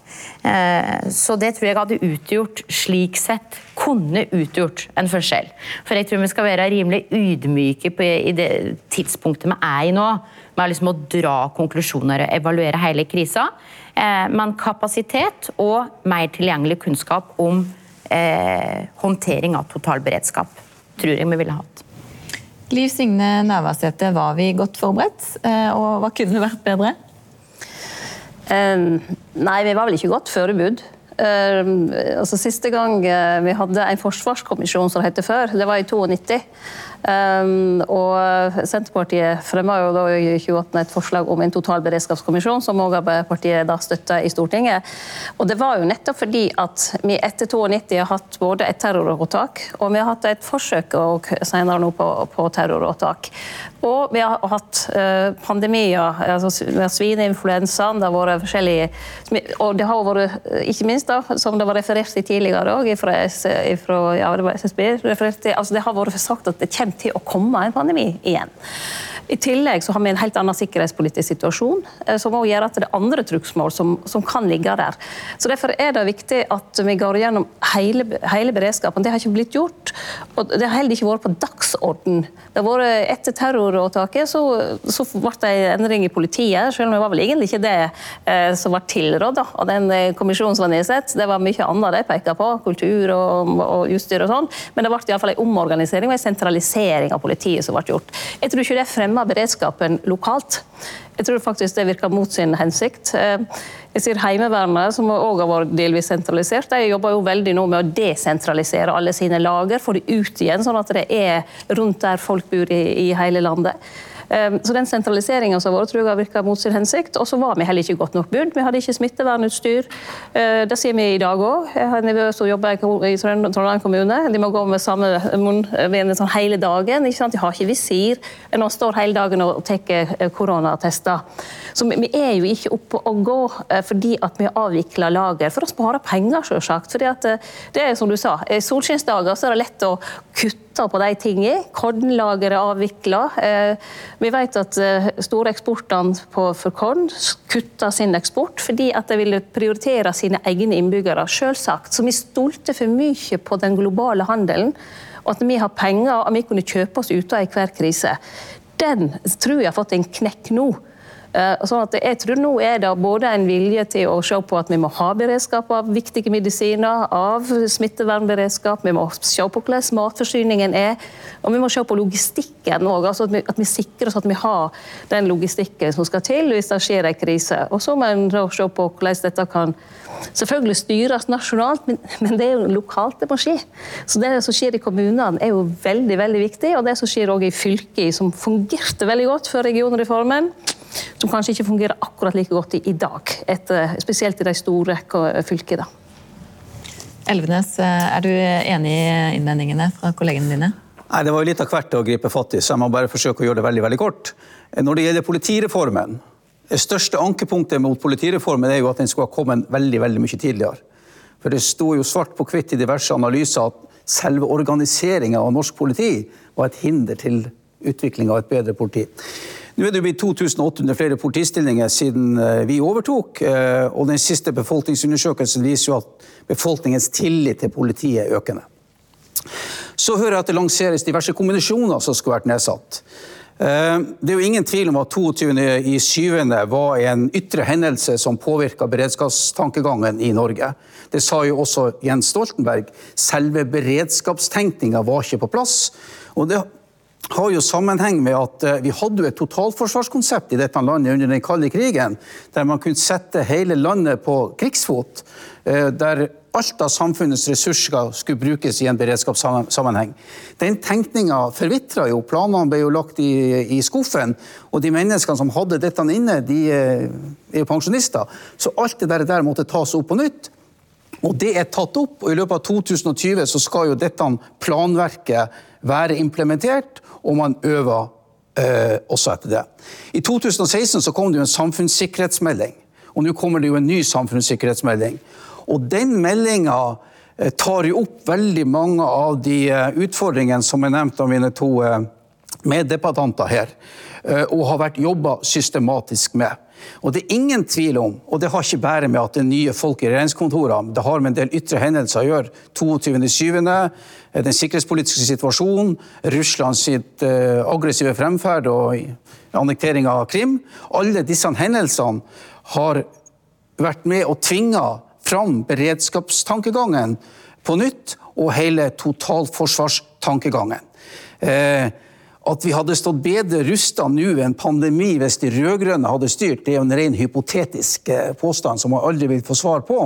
Eh, så det tror jeg hadde utgjort, slik sett, kunne utgjort en forskjell. For jeg tror vi skal være rimelig ydmyke på, i det tidspunktet vi er i nå, med liksom å dra konklusjoner og evaluere hele krisa. Eh, men kapasitet og mer tilgjengelig kunnskap om eh, håndtering av totalberedskap tror jeg vi ville hatt. Liv Signe Navarsete, var vi godt forberedt? Eh, og hva kunne vært bedre? Nei, vi var vel ikke godt forberedt. Altså, siste gang uh, vi hadde en forsvarskommisjon, som det het før, det var i 92. Um, og Senterpartiet fremma jo da i 2018 et forslag om en totalberedskapskommisjon, som òg Arbeiderpartiet da støtta i Stortinget. Og Det var jo nettopp fordi at vi etter 92 har hatt både et terroråtak og vi har hatt et forsøk og senere nå på, på terroråtak. Og vi har hatt uh, pandemier, altså svineinfluensaen, det har vært forskjellige Og det har vært, ikke minst, da, som det var referert til tidligere òg, fra, fra ja, SSB, referert til, altså det har vært sagt at det kommer til å komme en pandemi igjen. I tillegg så har vi en helt annen sikkerhetspolitisk situasjon, eh, som også gjør at det er andre trugsmål som, som, kan ligge der. Så Derfor er det viktig at vi går gjennom hele, hele, beredskapen. Det har ikke blitt gjort. og Det har heller ikke vært på dagsorden. Det har vært Etter terroråtaket så, så ble det en endring i politiet, selv om det var vel egentlig ikke det eh, som ble tilrådd av den eh, kommisjonen som var nedsatt. Det var mye annet de pekte på, kultur og, og utstyr og sånn. Men det ble iallfall en omorganisering og en sentralisering av politiet som ble gjort. Jeg tror ikke det fremmer beredskapen lokalt. Jeg tror faktisk det virker mot sin hensikt. Eh, jeg sier Heimevernet, som òg har vært delvis sentralisert, de jobber jo veldig nå med å desentralisere alle sine lager, få de ut igjen, sånn at det er rundt der folk bor i, i hele landet. Ehm, så den sentraliseringa som har vært, tror jeg har virka mot sin hensikt. Og så var vi heller ikke godt nok budd. Vi hadde ikke smittevernutstyr. Ehm, det sier vi i dag òg. Jeg har en nevø som jobber i Trondheim kommune. De må gå med samme munnbind sånn hele dagen. Ikke sant? De har ikke visir når de står hele dagen og tar eh, koronatester. Så vi er jo ikke oppe å gå eh, fordi at vi har avvikla lager. For å spare penger, selvsagt. At eh, det er som du sa, i solskinnsdager er det lett å kutte på de tingene. Kornlageret er avvikla. Vi vet at store eksportene for korn kutter sin eksport fordi at de ville prioritere sine egne innbyggere. Selvsagt. Så vi stolte for mye på den globale handelen. Og at vi har penger og vi kunne kjøpe oss ut av enhver krise. Den tror jeg har fått en knekk nå. Eh, sånn at jeg tror nå er det både en vilje til å se på at vi må ha beredskap av viktige medisiner, av smittevernberedskap, vi må se på hvordan matforsyningen er, og vi må se på logistikken òg. Altså at, at, vi sikrer oss at vi har den logistikken som skal til hvis det skjer en krise. Og så må en se på hvordan dette kan selvfølgelig styres nasjonalt, men, men, det er jo lokalt det må skje. Så det som skjer i kommunene er jo veldig veldig viktig, og det som skjer også i fylket, som fungerte veldig godt før regionreformen som kanskje ikke fungerer akkurat like godt i, i dag. Etter, spesielt i de store fylkene. Elvenes, er du enig i innvendingene fra kollegene dine? Nei, Det var jo litt av hvert å gripe fatt i, så jeg må bare forsøke å gjøre det veldig veldig kort. Når det gjelder politireformen, det største ankepunktet mot politireformen er jo at den skulle ha kommet veldig veldig mye tidligere. For Det sto jo svart på hvitt i diverse analyser at selve organiseringa av norsk politi var et hinder til utvikling av et bedre politi. Nå er det blitt 2800 flere politistillinger siden eh, vi overtok. Eh, og den siste befolkningsundersøkelsen viser jo at befolkningens tillit til politiet er økende. Så hører jeg at det lanseres diverse kombinasjoner som skulle vært nedsatt. Eh, det er jo ingen tvil om at 22.07. var en ytre hendelse som påvirka beredskapstankegangen i Norge. Det sa jo også Jens Stoltenberg. Selve beredskapstenkninga var ikke på plass. Og det har jo sammenheng med at eh, vi hadde jo et totalforsvarskonsept i dette landet under den kalde krigen, der man kunne sette hele landet på krigsfot. Eh, der alt av samfunnets ressurser skulle brukes i en beredskapssammenheng. Den tenkninga forvitra jo. Planene ble jo lagt i, i, skuffen. Og de menneskene som hadde dette inne, de eh, er jo pensjonister. Så alt det der, måtte tas opp på nytt. Og det er tatt opp, og i løpet av 2020 så skal jo dette planverket være implementert og man øver eh, også etter det. I 2016 så kom det jo en samfunnssikkerhetsmelding, og nå kommer det jo en ny samfunnssikkerhetsmelding. Og den meldinga eh, tar jo opp veldig mange av de eh, utfordringene som er nevnt av mine to eh, meddebattanter her, og har vært jobba systematisk med. Og det er ingen tvil om, og det har ikke bare med at det er nye folk i regjeringskontorene, det har med en del ytre hendelser å gjøre. 22.7., den sikkerhetspolitiske situasjonen, Russlands sitt aggressive fremferd og annektering av Krim. Alle disse hendelsene har vært med og tvinga fram beredskapstankegangen på nytt, og hele totalforsvarstankegangen. Eh, at vi hadde stått bedre rusta nå enn pandemi hvis de rød-grønne hadde styrt, det er jo en ren hypotetisk eh, påstand som man aldri vil få svar på.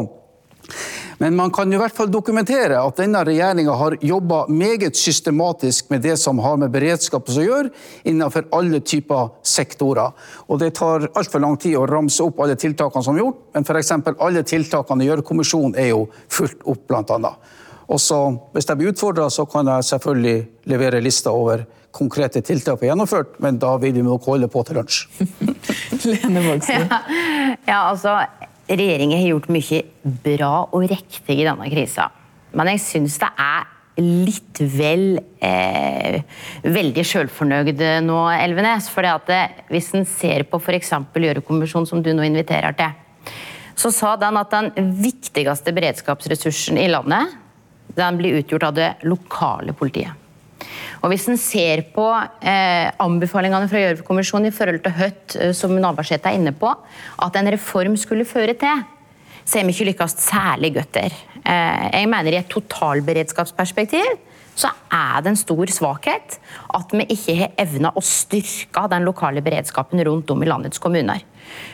Men man kan i hvert fall dokumentere at denne regjeringa har jobba meget systematisk med det som har med beredskap å gjøre, innenfor alle typer sektorer. Og det tar altfor lang tid å ramse opp alle tiltakene som er gjort, men f.eks. alle tiltakene i Gjørv-kommisjonen er jo fulgt opp, annet. Og så, hvis jeg blir utfordra, så kan jeg selvfølgelig levere lista over konkrete tiltak er gjennomført, men da vil vi nok holde på til lunsj. Lene Vågsen. Ja, ja, altså, Regjeringen har gjort mye bra og riktig i denne krisa. Men jeg syns det er litt vel eh, veldig sjølfornøyd nå, Elvenes. For hvis en ser på f.eks. Gjørv-kommisjonen, som du nå inviterer til, så sa den at den viktigste beredskapsressursen i landet den blir utgjort av det lokale politiet. Og Hvis en ser på eh, anbefalingene fra Gjørv-kommisjonen i forhold til Høtt, eh, som Navarsete er inne på, at en reform skulle føre til, så er vi ikke lykkes særlig godt der. Eh, jeg mener I et totalberedskapsperspektiv så er det en stor svakhet at vi ikke har evna å styrke den lokale beredskapen rundt om i landets kommuner.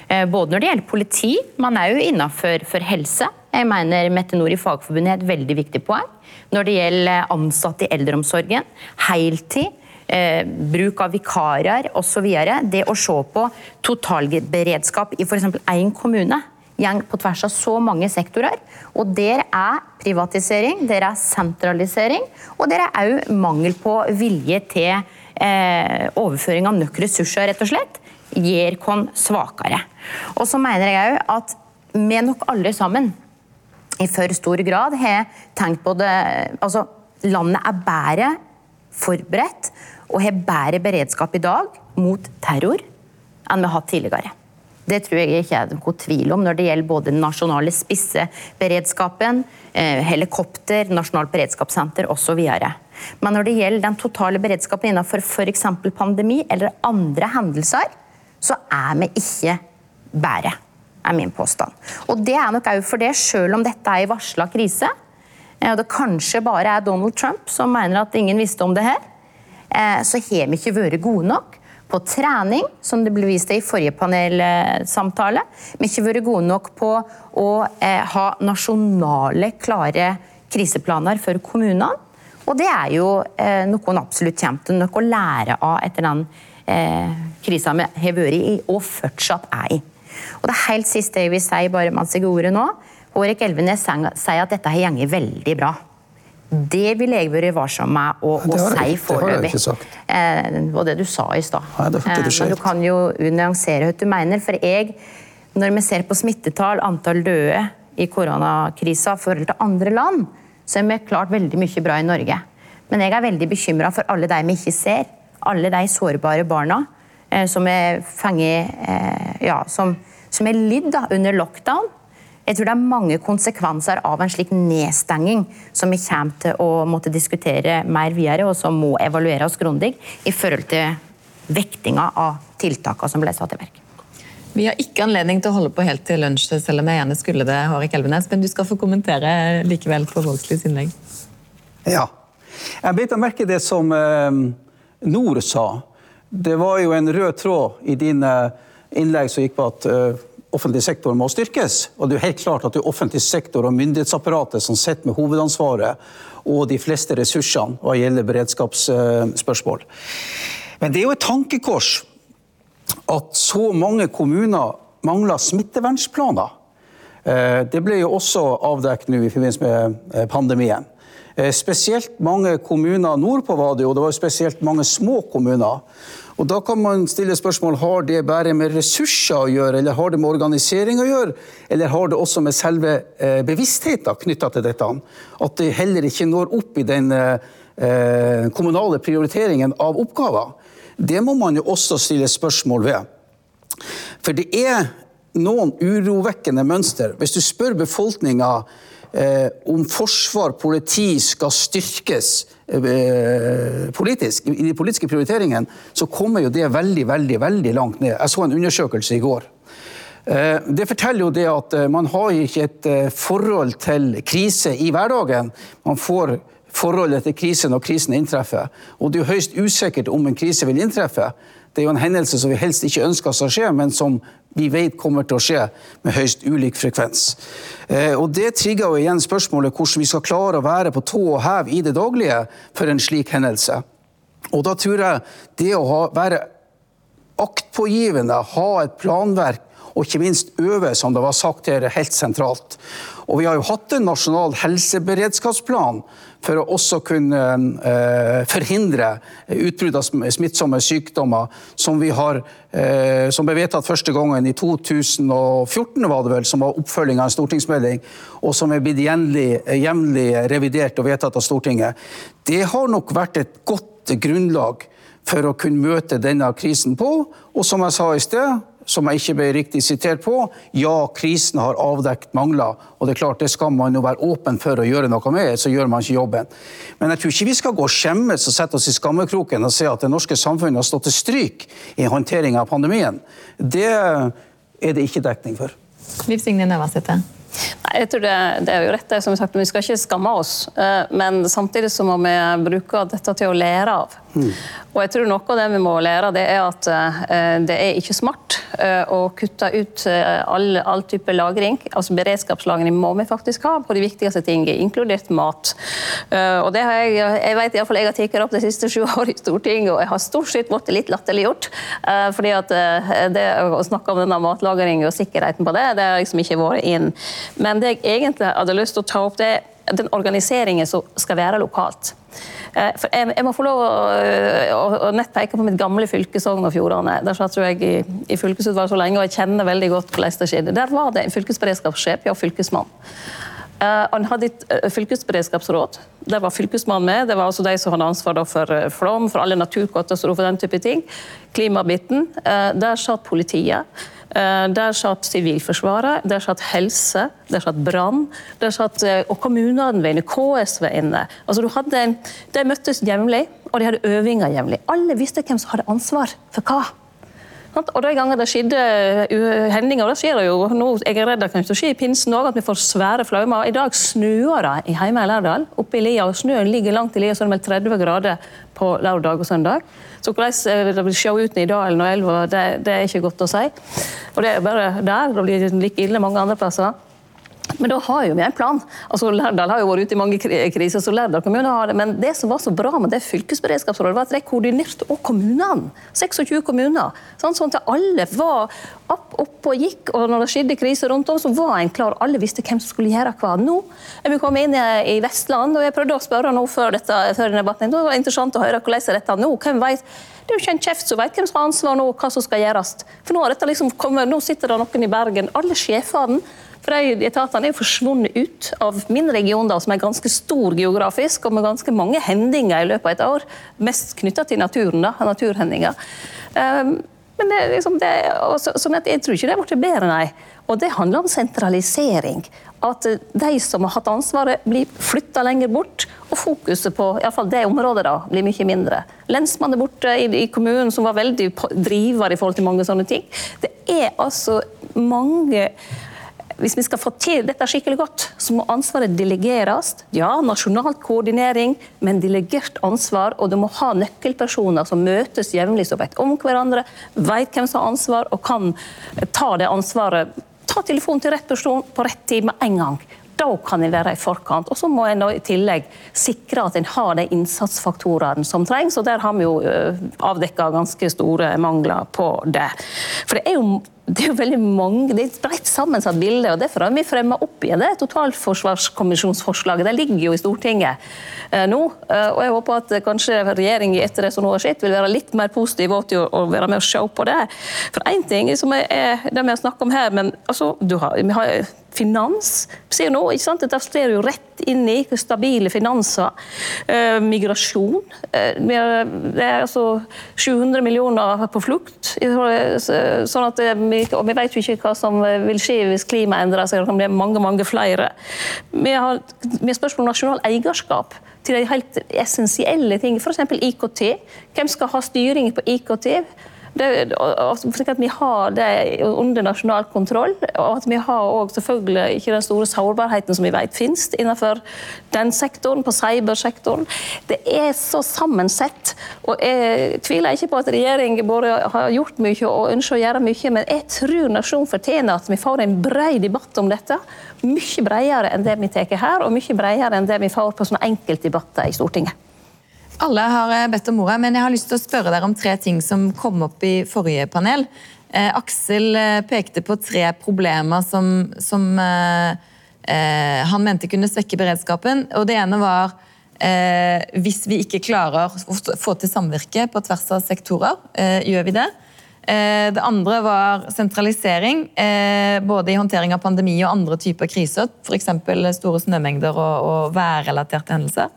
Eh, både når det gjelder politi, er jo innenfor for helse. Jeg mener Mette Nord i Fagforbundet er et veldig viktig poeng. Når det gjelder ansatte i eldreomsorgen, heltid, eh, bruk av vikarer osv. Det å se på totalberedskap i f.eks. én kommune går på tvers av så mange sektorer. Og der er privatisering, der er sentralisering, og der er òg mangel på vilje til eh, overføring av nok ressurser, rett og slett, gjør oss svakere. Og så mener jeg òg at vi nok alle sammen i for stor grad har tenkt på det Altså, landet er bedre forberedt og har bedre beredskap i dag mot terror enn vi har hatt tidligere. Det tror jeg ikke er noe tvil om når det gjelder både den nasjonale spisseberedskapen, eh, helikopter, nasjonalt beredskapssenter osv. Men når det gjelder den totale beredskapen innenfor f.eks. pandemi eller andre hendelser, så er vi ikke bedre, er min påstand. Og det er nok òg for det, selv om dette er i varsla krise, eh, og det kanskje bare er Donald Trump som mener at ingen visste om det her, eh, så har vi ikke vært gode nok på trening, som det ble vist til i forrige panelsamtale. Vi har ikke vært gode nok på å eh, ha nasjonale, klare kriseplaner for kommunene. Og det er jo noe en absolutt kommer til å lære av etter den krisa vi har vært i, og fortsatt er i. Og det helt siste jeg vil si, bare mens jeg ordet nå. Hårek Elvenes sier at dette har gått veldig bra. Det ville jeg vært varsom med å, å si foreløpig. Eh, det var det du sa i stad. Eh, men du kan jo nyansere hva du mener. For jeg, når vi ser på smittetall, antall døde i koronakrisa i forhold til andre land, så er vi klart veldig mye bra i Norge. Men jeg er veldig bekymra for alle de vi ikke ser. Alle de sårbare barna eh, som er fanget Ja, som, som er lidd under lockdown jeg tror det er mange konsekvenser av en slik nedstenging som vi kommer til å måtte diskutere mer videre, og som må evalueres grundig i forhold til vektinga av tiltakene som ble satt i verk. Vi har ikke anledning til å holde på helt til lunsj, selv om jeg gjerne skulle det, Hårek Elvenes, men du skal få kommentere likevel på Vågslids innlegg. Ja. Jeg beit meg merke det som eh, Nord sa. Det var jo en rød tråd i dine innlegg som gikk på at eh, offentlig sektor må styrkes. Og det er jo helt klart at det er offentlig sektor og myndighetsapparatet som sitter med hovedansvaret og de fleste ressursene hva gjelder beredskapsspørsmål. Men det er jo et tankekors at så mange kommuner mangler smittevernplaner. Eh, det ble jo også avdekket nå i forbindelse med eh, pandemien. Spesielt mange kommuner nordpå var det, og det var jo spesielt mange små kommuner og Da kan man stille spørsmål har det bare med ressurser å gjøre, eller har det med organisering å gjøre, eller har det også med selve eh, bevisstheten knytta til dette? At det heller ikke når opp i den eh, kommunale prioriteringen av oppgaver. Det må man jo også stille spørsmål ved. For det er noen urovekkende mønster. Hvis du spør befolkninga eh, om forsvar, politi skal styrkes eh, politisk, i de politiske prioriteringene, så kommer jo det veldig, veldig, veldig langt ned. Jeg så en undersøkelse i går. Eh, det forteller jo det at eh, man har ikke et eh, forhold til krise i hverdagen. Man får forholdet til krise når krisen inntreffer. Og det er jo høyst usikkert om en krise vil inntreffe. Det er jo en hendelse som vi helst ikke ønsker skal skje, men som vi vet kommer til å skje med høyst ulik frekvens. Eh, og Det trigger jo igjen spørsmålet hvordan vi skal klare å være på tå og hev i det daglige for en slik hendelse. Og Da tror jeg det å ha, være aktpågivende, ha et planverk og ikke minst øve, som det var sagt her, helt sentralt. Og vi har jo hatt en nasjonal helseberedskapsplan for å også kunne eh, forhindre utbrudd av smittsomme sykdommer, som, vi har, eh, som ble vedtatt første gangen i 2014, var det vel, som var oppfølging av en stortingsmelding, og som er blitt jevnlig revidert og vedtatt av Stortinget. Det har nok vært et godt grunnlag for å kunne møte denne krisen på, og som jeg sa i sted, som jeg ikke ble riktig sitert på. Ja, krisen har avdekket mangler, og det er klart det skal man jo være åpen for å gjøre noe med, så gjør man ikke jobben. Men jeg tror ikke vi skal gå og skjemmes og sette oss i skammekroken og se at det norske samfunnet har stått til stryk i håndtering av pandemien. Det er det ikke dekning for. Liv Signe Navarsete. Nei, jeg tror det, det, er jo rett, det som sagt, Vi skal ikke skamme oss, eh, men samtidig så må vi bruke dette til å lære av. Mm. Og jeg tror Noe av det vi må lære, det er at eh, det er ikke smart eh, å kutte ut all, all type lagring. altså Beredskapslagring må vi faktisk ha på de viktigste tingene, inkludert mat. Og det har Jeg jeg vet i fall jeg har tatt opp de siste sju årene i Stortinget, og jeg har stort sett blitt litt latterliggjort. fordi at det å snakke om denne matlagringen og sikkerheten på det, det har liksom ikke vært inn. Men det jeg egentlig hadde lyst til å ta opp, det er den organiseringen som skal være lokalt. Eh, for jeg, jeg må få lov å, å, å nett peke på mitt gamle fylke Sogn og Fjordane. Der satt jeg i, i fylkesutvalget så lenge, og jeg kjenner veldig godt hvordan det skjedde. Der var det en fylkesberedskapssjef og fylkesmann. Uh, han hadde et uh, fylkesberedskapsråd. Der var fylkesmannen med. Det var altså de som hadde ansvar for uh, flom, for alle naturkatastrofer, den type ting. Klimabiten. Der satt politiet. Eh, der satt Sivilforsvaret, der satt helse, der satt brann, eh, og kommunene var inne, KS var inne. Altså, hadde, de møttes jevnlig, og de hadde øvinger jevnlig. Alle visste hvem som hadde ansvar for hva. Og De gangene det skjedde eh, hendinger, det skjer det jo nå, jeg er redd det kan skje i pinsen òg, at vi får svære flaumer. I dag snør det hjemme i Lærdal, oppe i lia, og snøen ligger langt i lia, så det er vel 30 grader på lørdag og søndag. Så hvordan det vil se ut i dalen og elva, det, det, er ikke godt å si. Og det er bare der. Det blir like ille mange andre plasser. Men da har jo vi en plan. Altså, Lærdal har jo vært ute i mange kriser, så Lærdal kommune har det. Men det som var så bra med det fylkesberedskapsrådet, var at de koordinerte òg kommunene. 26 kommuner. Sånn, sånn at alle var opp, opp og gikk, og når det skjedde kriser rundt om, så var en klar. Alle visste hvem som skulle gjøre hva. Nå er vi kommet inn i Vestland, og jeg prøvde å spørre nå før, dette, før debatten. Det var interessant å høre hvordan er dette nå. Hvem vet? Det er jo ikke en kjeft som vet hvem som har ansvar nå, hva som skal gjøres. For nå, liksom kommet, nå sitter det noen i Bergen, alle sjefene for de etatene er jo forsvunnet ut av min region, da, som er ganske stor geografisk, og med ganske mange hendinger i løpet av et år. Mest knytta til naturen, da, naturhendinger. Um, men det, liksom, det, så, at jeg tror ikke det har blitt bedre, nei. Og det handler om sentralisering. At de som har hatt ansvaret, blir flytta lenger bort. Og fokuset på i fall det området da, blir mye mindre. Lensmannen borte i, i, kommunen, som var veldig driver i forhold til mange sånne ting. Det er altså mange hvis vi skal få til dette skikkelig godt, så må ansvaret delegeres. Ja, nasjonal koordinering, men delegert ansvar. Og du må ha nøkkelpersoner som møtes jevnlig, som vet om hverandre, vet hvem som har ansvar, og kan ta det ansvaret. Ta telefonen til rett person på rett tid med en gang. Da kan en være i forkant. Og så må en i tillegg sikre at en har de innsatsfaktorene som trengs. Og der har vi jo eh, avdekka ganske store mangler på det. For det er jo det er jo veldig mange, det er et bredt sammensatt bilde. og Derfor har vi fremma opp igjen det totalforsvarskommisjonsforslaget. Det ligger jo i Stortinget eh, nå. Eh, og Jeg håper at kanskje regjeringen etter det som nå har skjedd, vil være litt mer positiv til å, være med og se på det. For Én ting som er, det vi har snakket om her, men altså, har, vi har finans. Vi ser nå, ikke sant? Dette slår jo rett inn i stabile finanser. Eh, migrasjon. Eh, det er altså 700 millioner på flukt. Sånn at vi, og vi vet jo ikke hva som vil skje hvis klimaet endrer seg. Det kan bli mange mange flere. Vi har, vi har spørsmål om nasjonal eierskap til de helt essensielle ting, f.eks. IKT. Hvem skal ha styring på IKT? Det, slik at vi har det under nasjonal kontroll, og at vi har også selvfølgelig ikke den store sårbarheten som vi vet finnes innenfor den sektoren, på cybersektoren. Det er så sammensett. og Jeg tviler ikke på at regjeringen både har gjort mye og ønsker å gjøre mye, men jeg tror nasjonen fortjener at vi får en bred debatt om dette. Mye bredere enn det vi tar her, og mye bredere enn det vi får på sånne enkeltdebatter i Stortinget. Alle har eh, bedt om ordet, men jeg har lyst til å spørre dere om tre ting som kom opp i forrige panel. Eh, Aksel eh, pekte på tre problemer som, som eh, eh, han mente kunne svekke beredskapen. Og det ene var eh, hvis vi ikke klarer å få til samvirke på tvers av sektorer, gjør vi det? Det andre var sentralisering, både i håndtering av pandemi og andre typer kriser. F.eks. store snømengder og, og værrelaterte hendelser.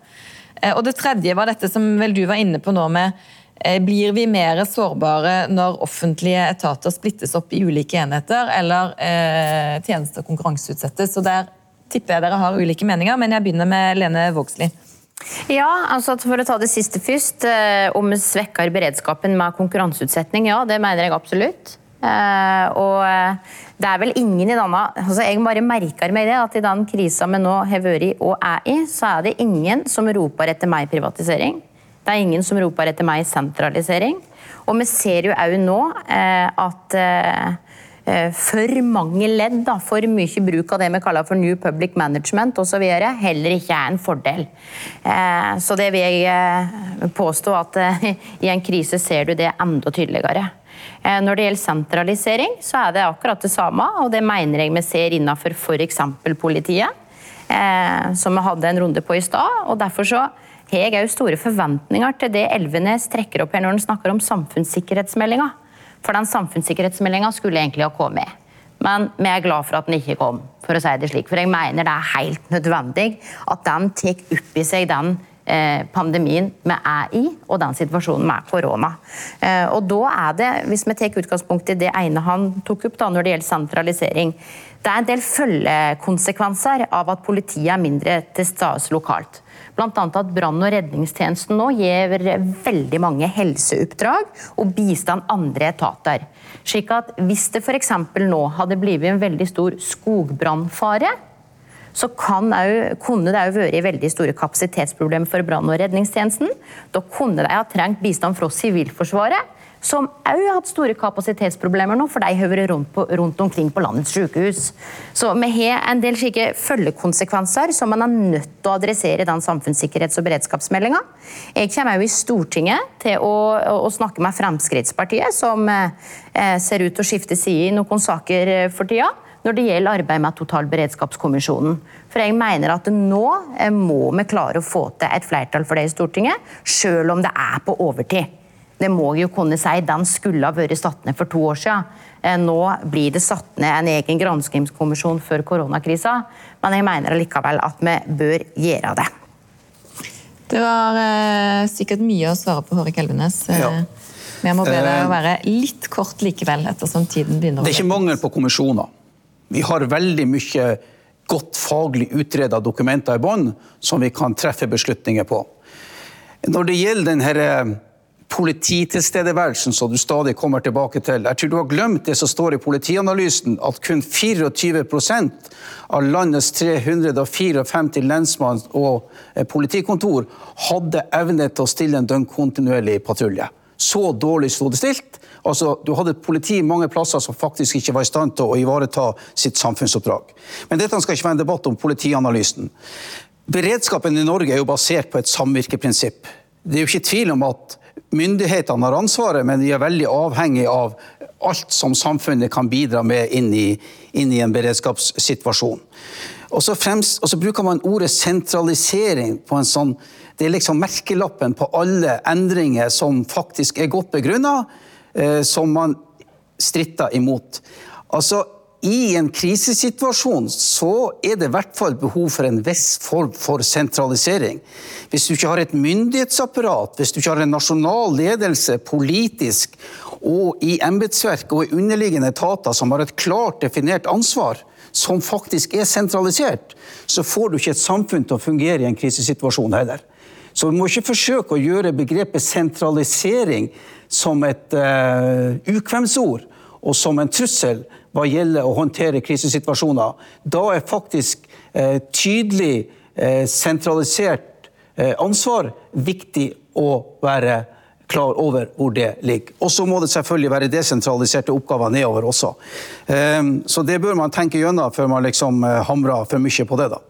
Eh, Og det tredje var dette som vel du var inne på nå med eh, blir vi mer sårbare når offentlige etater splittes opp i ulike enheter, eller eh, tjenester konkurranseutsettes? Så Der tipper jeg dere har ulike meninger, men jeg begynner med Lene Vågslid. Ja, altså For å ta det siste først. Eh, om vi svekker beredskapen med konkurranseutsetting, ja, det mener jeg absolutt. Og det er vel ingen i denne altså Jeg bare merker meg det at i den krisa vi nå har vært og er i, så er det ingen som roper etter mer privatisering. Det er ingen som roper etter mer sentralisering. Og vi ser jo òg nå eh, at eh, eh, for mange ledd, da, for mye bruk av det vi kaller for New Public Management osv., heller ikke er en fordel. Eh, Så det vil jeg eh, påstå at i en krise ser du det enda tydeligere. Eh, Når det gjelder sentralisering, så er det akkurat det samme, og det mener jeg vi ser innenfor f.eks. politiet, eh, som vi hadde en runde på i stad. og derfor så har jeg òg store forventninger til det Elvenes trekker opp her når han snakker om samfunnssikkerhetsmeldinga. For den samfunnssikkerhetsmeldinga skulle egentlig ha kommet. Men vi er glad for at den ikke kom, for å si det slik. For jeg mener det er helt nødvendig at den tar opp i seg den pandemien vi er i, og den situasjonen med korona. Eh, og da er det, hvis vi tar utgangspunkt i det ene han tok opp da, når det gjelder sentralisering, det er en del følgekonsekvenser av at politiet er mindre til stede lokalt. Annet at brann- og redningstjenesten nå gir veldig mange helseoppdrag og bistand andre etater. Slik at hvis det f.eks. nå hadde blitt en veldig stor skogbrannfare, så kan au- kunne det òg vært veldig store kapasitetsproblemer for brann- og redningstjenesten. Da kunne de ha trengt bistand fra Sivilforsvaret, som òg har hatt store kapasitetsproblemer nå, for de har vært rundt, rundt omkring på landets sykehus. Så vi har en del slike følgekonsekvenser som man er nødt til å adressere i den samfunnssikkerhets- og beredskapsmeldinga. Jeg kommer òg i Stortinget til å, å snakke med Fremskrittspartiet, som eh, ser ut til å skifte side i noen saker eh, for tida når det gjelder arbeid med totalberedskapskommisjonen. For jeg mener at nå eh, må vi klare å få til et flertall for det i Stortinget, selv om det er på overtid. Det må jeg jo kunne si, Den skulle ha vært satt ned for to år siden. Eh, Nå blir det satt ned en egen granskingskommisjon før koronakrisa, men jeg mener likevel at vi bør gjøre det. Det var eh, sikkert mye å svare på, Hårek Elvenes. Eh, Ja. Men jeg må be deg å være litt kort likevel, ettersom tiden begynner å Det er ikke mangel på kommisjoner. Vi har veldig mye godt faglig utreda dokumenter i bånn som vi kan treffe beslutninger på. Når det gjelder denne eh, polititilstedeværelsen som du stadig kommer tilbake til, jeg tror du har glemt det som står i politianalysen, at kun 24% av landets 354 lensmann- og eh, politikontor hadde evne til å stille en døgnkontinuerlig patrulje. Så dårlig sto det stilt. Altså, du hadde et politi mange plasser som faktisk ikke var i stand til å ivareta sitt samfunnsoppdrag. Men dette skal ikke være en debatt om politianalysen. Beredskapen i Norge er jo basert på et samvirkeprinsipp. Det er jo ikke tvil om at myndighetene har ansvaret, men de er veldig avhengig av alt som samfunnet kan bidra med inn i, inn i en beredskapssituasjon. Og så, fremst, og så bruker man ordet sentralisering på en sånn Det er liksom merkelappen på alle endringer som faktisk er godt begrunna, som man stritter imot. Altså, i en krisesituasjon så er det i hvert fall behov for en viss form for sentralisering. Hvis du ikke har et myndighetsapparat, hvis du ikke har en nasjonal ledelse politisk og i embetsverk og i underliggende etater som har et klart definert ansvar, som faktisk er sentralisert, så får du ikke et samfunn til å fungere i en krisesituasjon heller. Så vi må ikke forsøke å gjøre begrepet sentralisering som et uh, ukvemsord og som en trussel hva gjelder å håndtere krisesituasjoner. Da er faktisk uh, tydelig uh, sentralisert ansvar viktig å være klar over hvor det ligger. Og så må det selvfølgelig være desentraliserte oppgaver nedover også. Så det bør man tenke gjennom før man liksom hamrer for mye på det. da.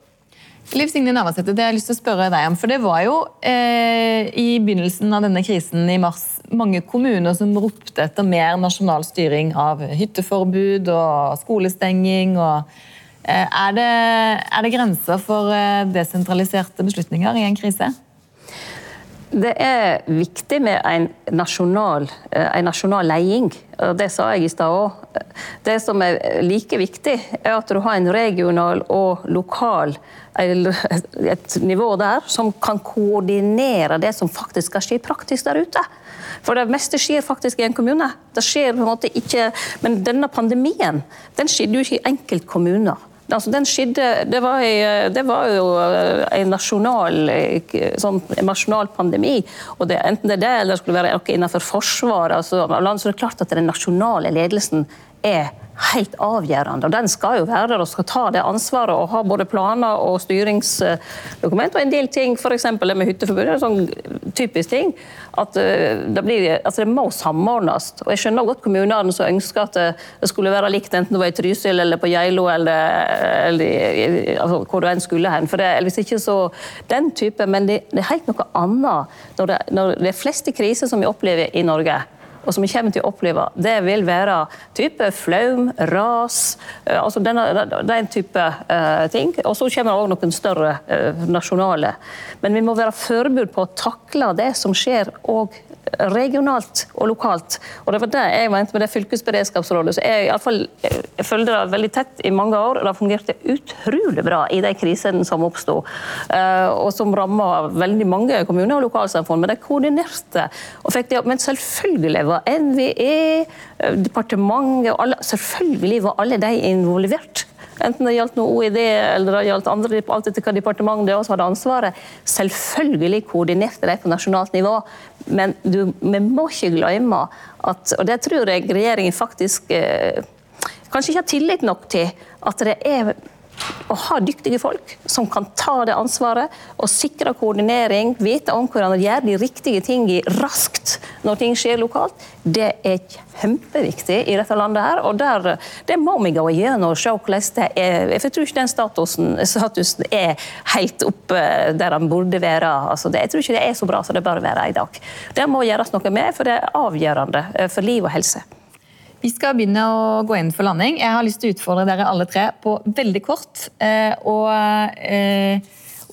Liv Signe Navarsete, det har jeg lyst til å spørre deg om. For det var jo eh, i begynnelsen av denne krisen i mars mange kommuner som ropte etter mer nasjonal styring av hytteforbud og skolestenging. Og, eh, er, det, er, det, grenser for eh, desentraliserte beslutninger i en krise? Det er viktig med en nasjonal, eh, en nasjonal leding. Det sa jeg i stad òg. Det som er like viktig, er at du har en regional og lokal et nivå der som kan koordinere det som faktisk skal skje praktisk der ute. For det meste skjer faktisk i en kommune. Det skjer på en måte ikke, Men denne pandemien den skjedde jo ikke i enkeltkommuner. Altså, den skjedde, det, var, det var jo eh, en nasjonal, eh, sånn, en nasjonal pandemi. og det, Enten det er det eller det skulle være noe innenfor forsvaret. Altså, så det er klart at Den nasjonale ledelsen er helt avgjørende. og Den skal jo være der og skal ta det ansvaret og ha både planer og styringsdokument. Og en del ting, f.eks. det med hytteforbudet, er sånn typisk ting. At eh, det, blir, altså det må samordnes. Og jeg skjønner godt kommunene som ønsker at det skulle være likt enten det var i Trysil eller på Geilo eller, eller altså, hvor du enn skulle hen. For det, hvis ikke så den type, Men det, det er helt noe annet når det, når det er fleste kriser som vi opplever i Norge og som vi kommer til å oppleve, det vil være type flaum, ras, eh, altså denne, den type uh, ting. Og så kommer det òg noen større uh, nasjonale. Men vi må være forberedt på å takle det som skjer òg regionalt og lokalt. Og Det var det jeg mente med det fylkesberedskapsrådet. så Jeg, i alle fall, jeg følte det veldig tett i mange år. Det fungerte utrolig bra i de krisene som oppsto, og som ramma veldig mange kommuner og lokalsamfunn. Men de koordinerte. og fikk det opp. Men selvfølgelig var var NVE, departementet og alle, Selvfølgelig var alle de involvert. Enten det gjaldt noe OED eller det gjaldt andre, alt etter hva departementet også hadde ansvaret. Selvfølgelig koordinerte de på nasjonalt nivå, men du, vi må ikke glemme at Og det tror jeg regjeringen faktisk eh, kanskje ikke har tillit nok til. At det er å ha dyktige folk som kan ta det ansvaret og sikre koordinering, vite om hvordan gjøre de riktige tingene raskt når ting skjer lokalt, det er kjempeviktig i dette landet. her, og der, Det må vi gå igjennom og se hvordan det er. Jeg tror ikke den statusen, statusen er helt oppe der den burde være. Altså det, jeg tror ikke det er så bra som det bør være i dag. Det må gjøres noe med, for det er avgjørende for liv og helse. Vi skal begynne å gå inn for landing. Jeg har lyst til å utfordre dere alle tre på veldig kort eh, og eh,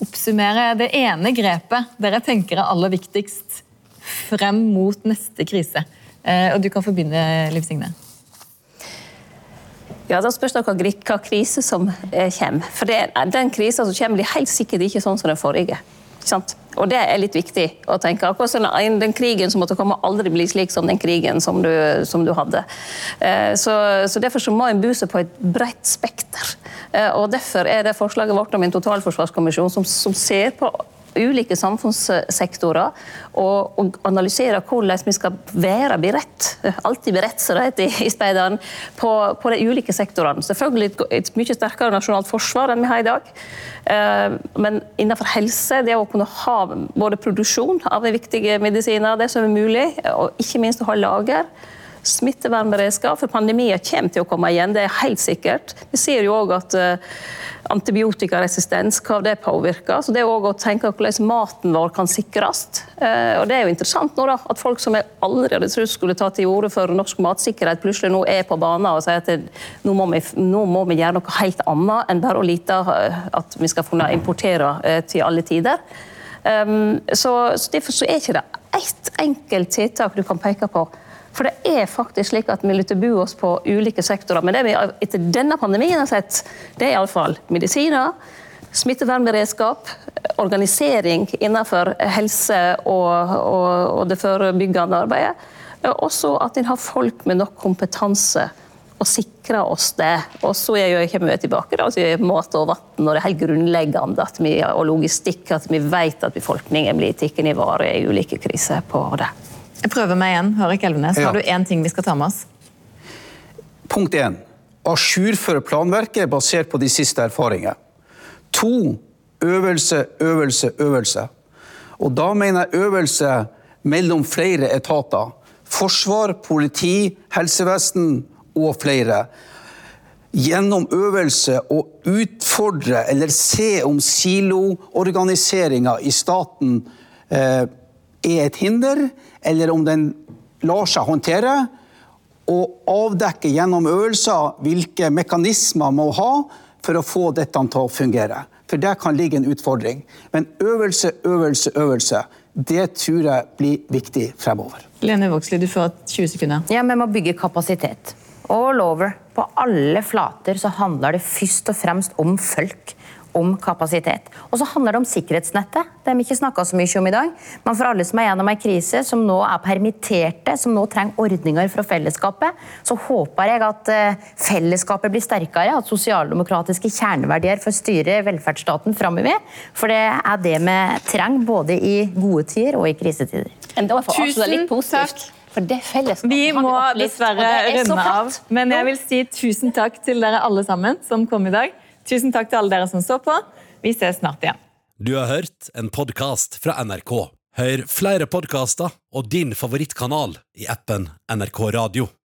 oppsummere det ene grepet dere tenker er aller viktigst frem mot neste krise. Eh, og Du kan få begynne, Liv Signe. Ja, Da spørs det hva krise som kommer. For det, Den krisa som kommer, blir helt sikkert ikke sånn som den forrige. Sant? Og det er litt viktig å tenke. Akkurat som Den krigen som måtte komme, aldri bli slik som den krigen som du, som du hadde. Eh, så, så, Derfor så må en bu seg på et bredt spekter. Eh, og Derfor er det forslaget vårt om en totalforsvarskommisjon som, som ser på ulike samfunnssektorer og, og analysere hvordan vi skal være beredt, alltid beredt som det heter i speideren, på, på, de ulike sektorene. Selvfølgelig et, et mye sterkere nasjonalt forsvar enn vi har i dag. Eh, men innenfor helse, det å kunne ha både produksjon av de viktige medisiner, det som er mulig, og ikke minst å ha lager smittevernberedskap, for pandemier kommer til å komme igjen, det er helt sikkert. Vi ser jo òg at uh, antibiotikaresistens, hva det påvirker. Så det er òg å tenke hvordan maten vår kan sikres. Uh, og det er jo interessant nå da, at folk som jeg aldri hadde trodd skulle ta til orde for norsk matsikkerhet, plutselig nå er på banen og sier at nå, må vi, nå, må vi, gjøre noe helt annet enn bare å lite uh, at vi skal kunne importere til alle tider. Um, så, så Derfor så er ikke det ett enkelt tiltak du kan peke på for det er faktisk slik at vi lytter bu oss på ulike sektorer. Men det vi etter denne pandemien har sett, det er iallfall medisiner, smittevernberedskap, organisering innenfor helse og, og, og det forebyggende arbeidet. Også at en har folk med nok kompetanse og sikre oss det. Og så kommer vi tilbake da, til mat og vann, og det er helt grunnleggende vi, og logistikk, at vi vet at befolkningen blir tatt i vare i ulike kriser på det. Jeg prøver meg igjen. Hørik Elvenes, ja. har du én ting vi skal ta med oss? Punkt én. Ajourføre planverket basert på de siste erfaringer. To. Øvelse, øvelse, øvelse. Og da mener jeg øvelse mellom flere etater. Forsvar, politi, helsevesen og flere. gjennom øvelse å utfordre eller se om siloorganiseringa i staten eh, er et hinder, eller om den lar seg håndtere. Og avdekke gjennom øvelser hvilke mekanismer man må ha for å få dette til å fungere. For der kan ligge en utfordring. Men øvelse, øvelse, øvelse. Det tror jeg blir viktig fremover. Lene Vågslid, du får 20 sekunder. Ja, Vi må bygge kapasitet. All over. På alle flater så handler det først og fremst om folk. Om kapasitet. Og så handler det om sikkerhetsnettet. Det har vi ikke snakka så mye om i dag. Men for alle som er gjennom ei krise, som nå er permitterte, som nå trenger ordninger fra fellesskapet, så håper jeg at eh, fellesskapet blir sterkere, at sosialdemokratiske kjerneverdier får styre velferdsstaten framover. For det er det vi trenger både i gode tider og i krisetider. Tusen positivt. takk. For det fellesskapet Vi må dessverre er runde av, men jeg vil si tusen takk til dere alle sammen som kom i dag. Tusen takk til alle dere som så på. Vi ses snart igjen. Du har hørt en podkast fra NRK. Hør flere podkaster og din favorittkanal i appen NRK Radio.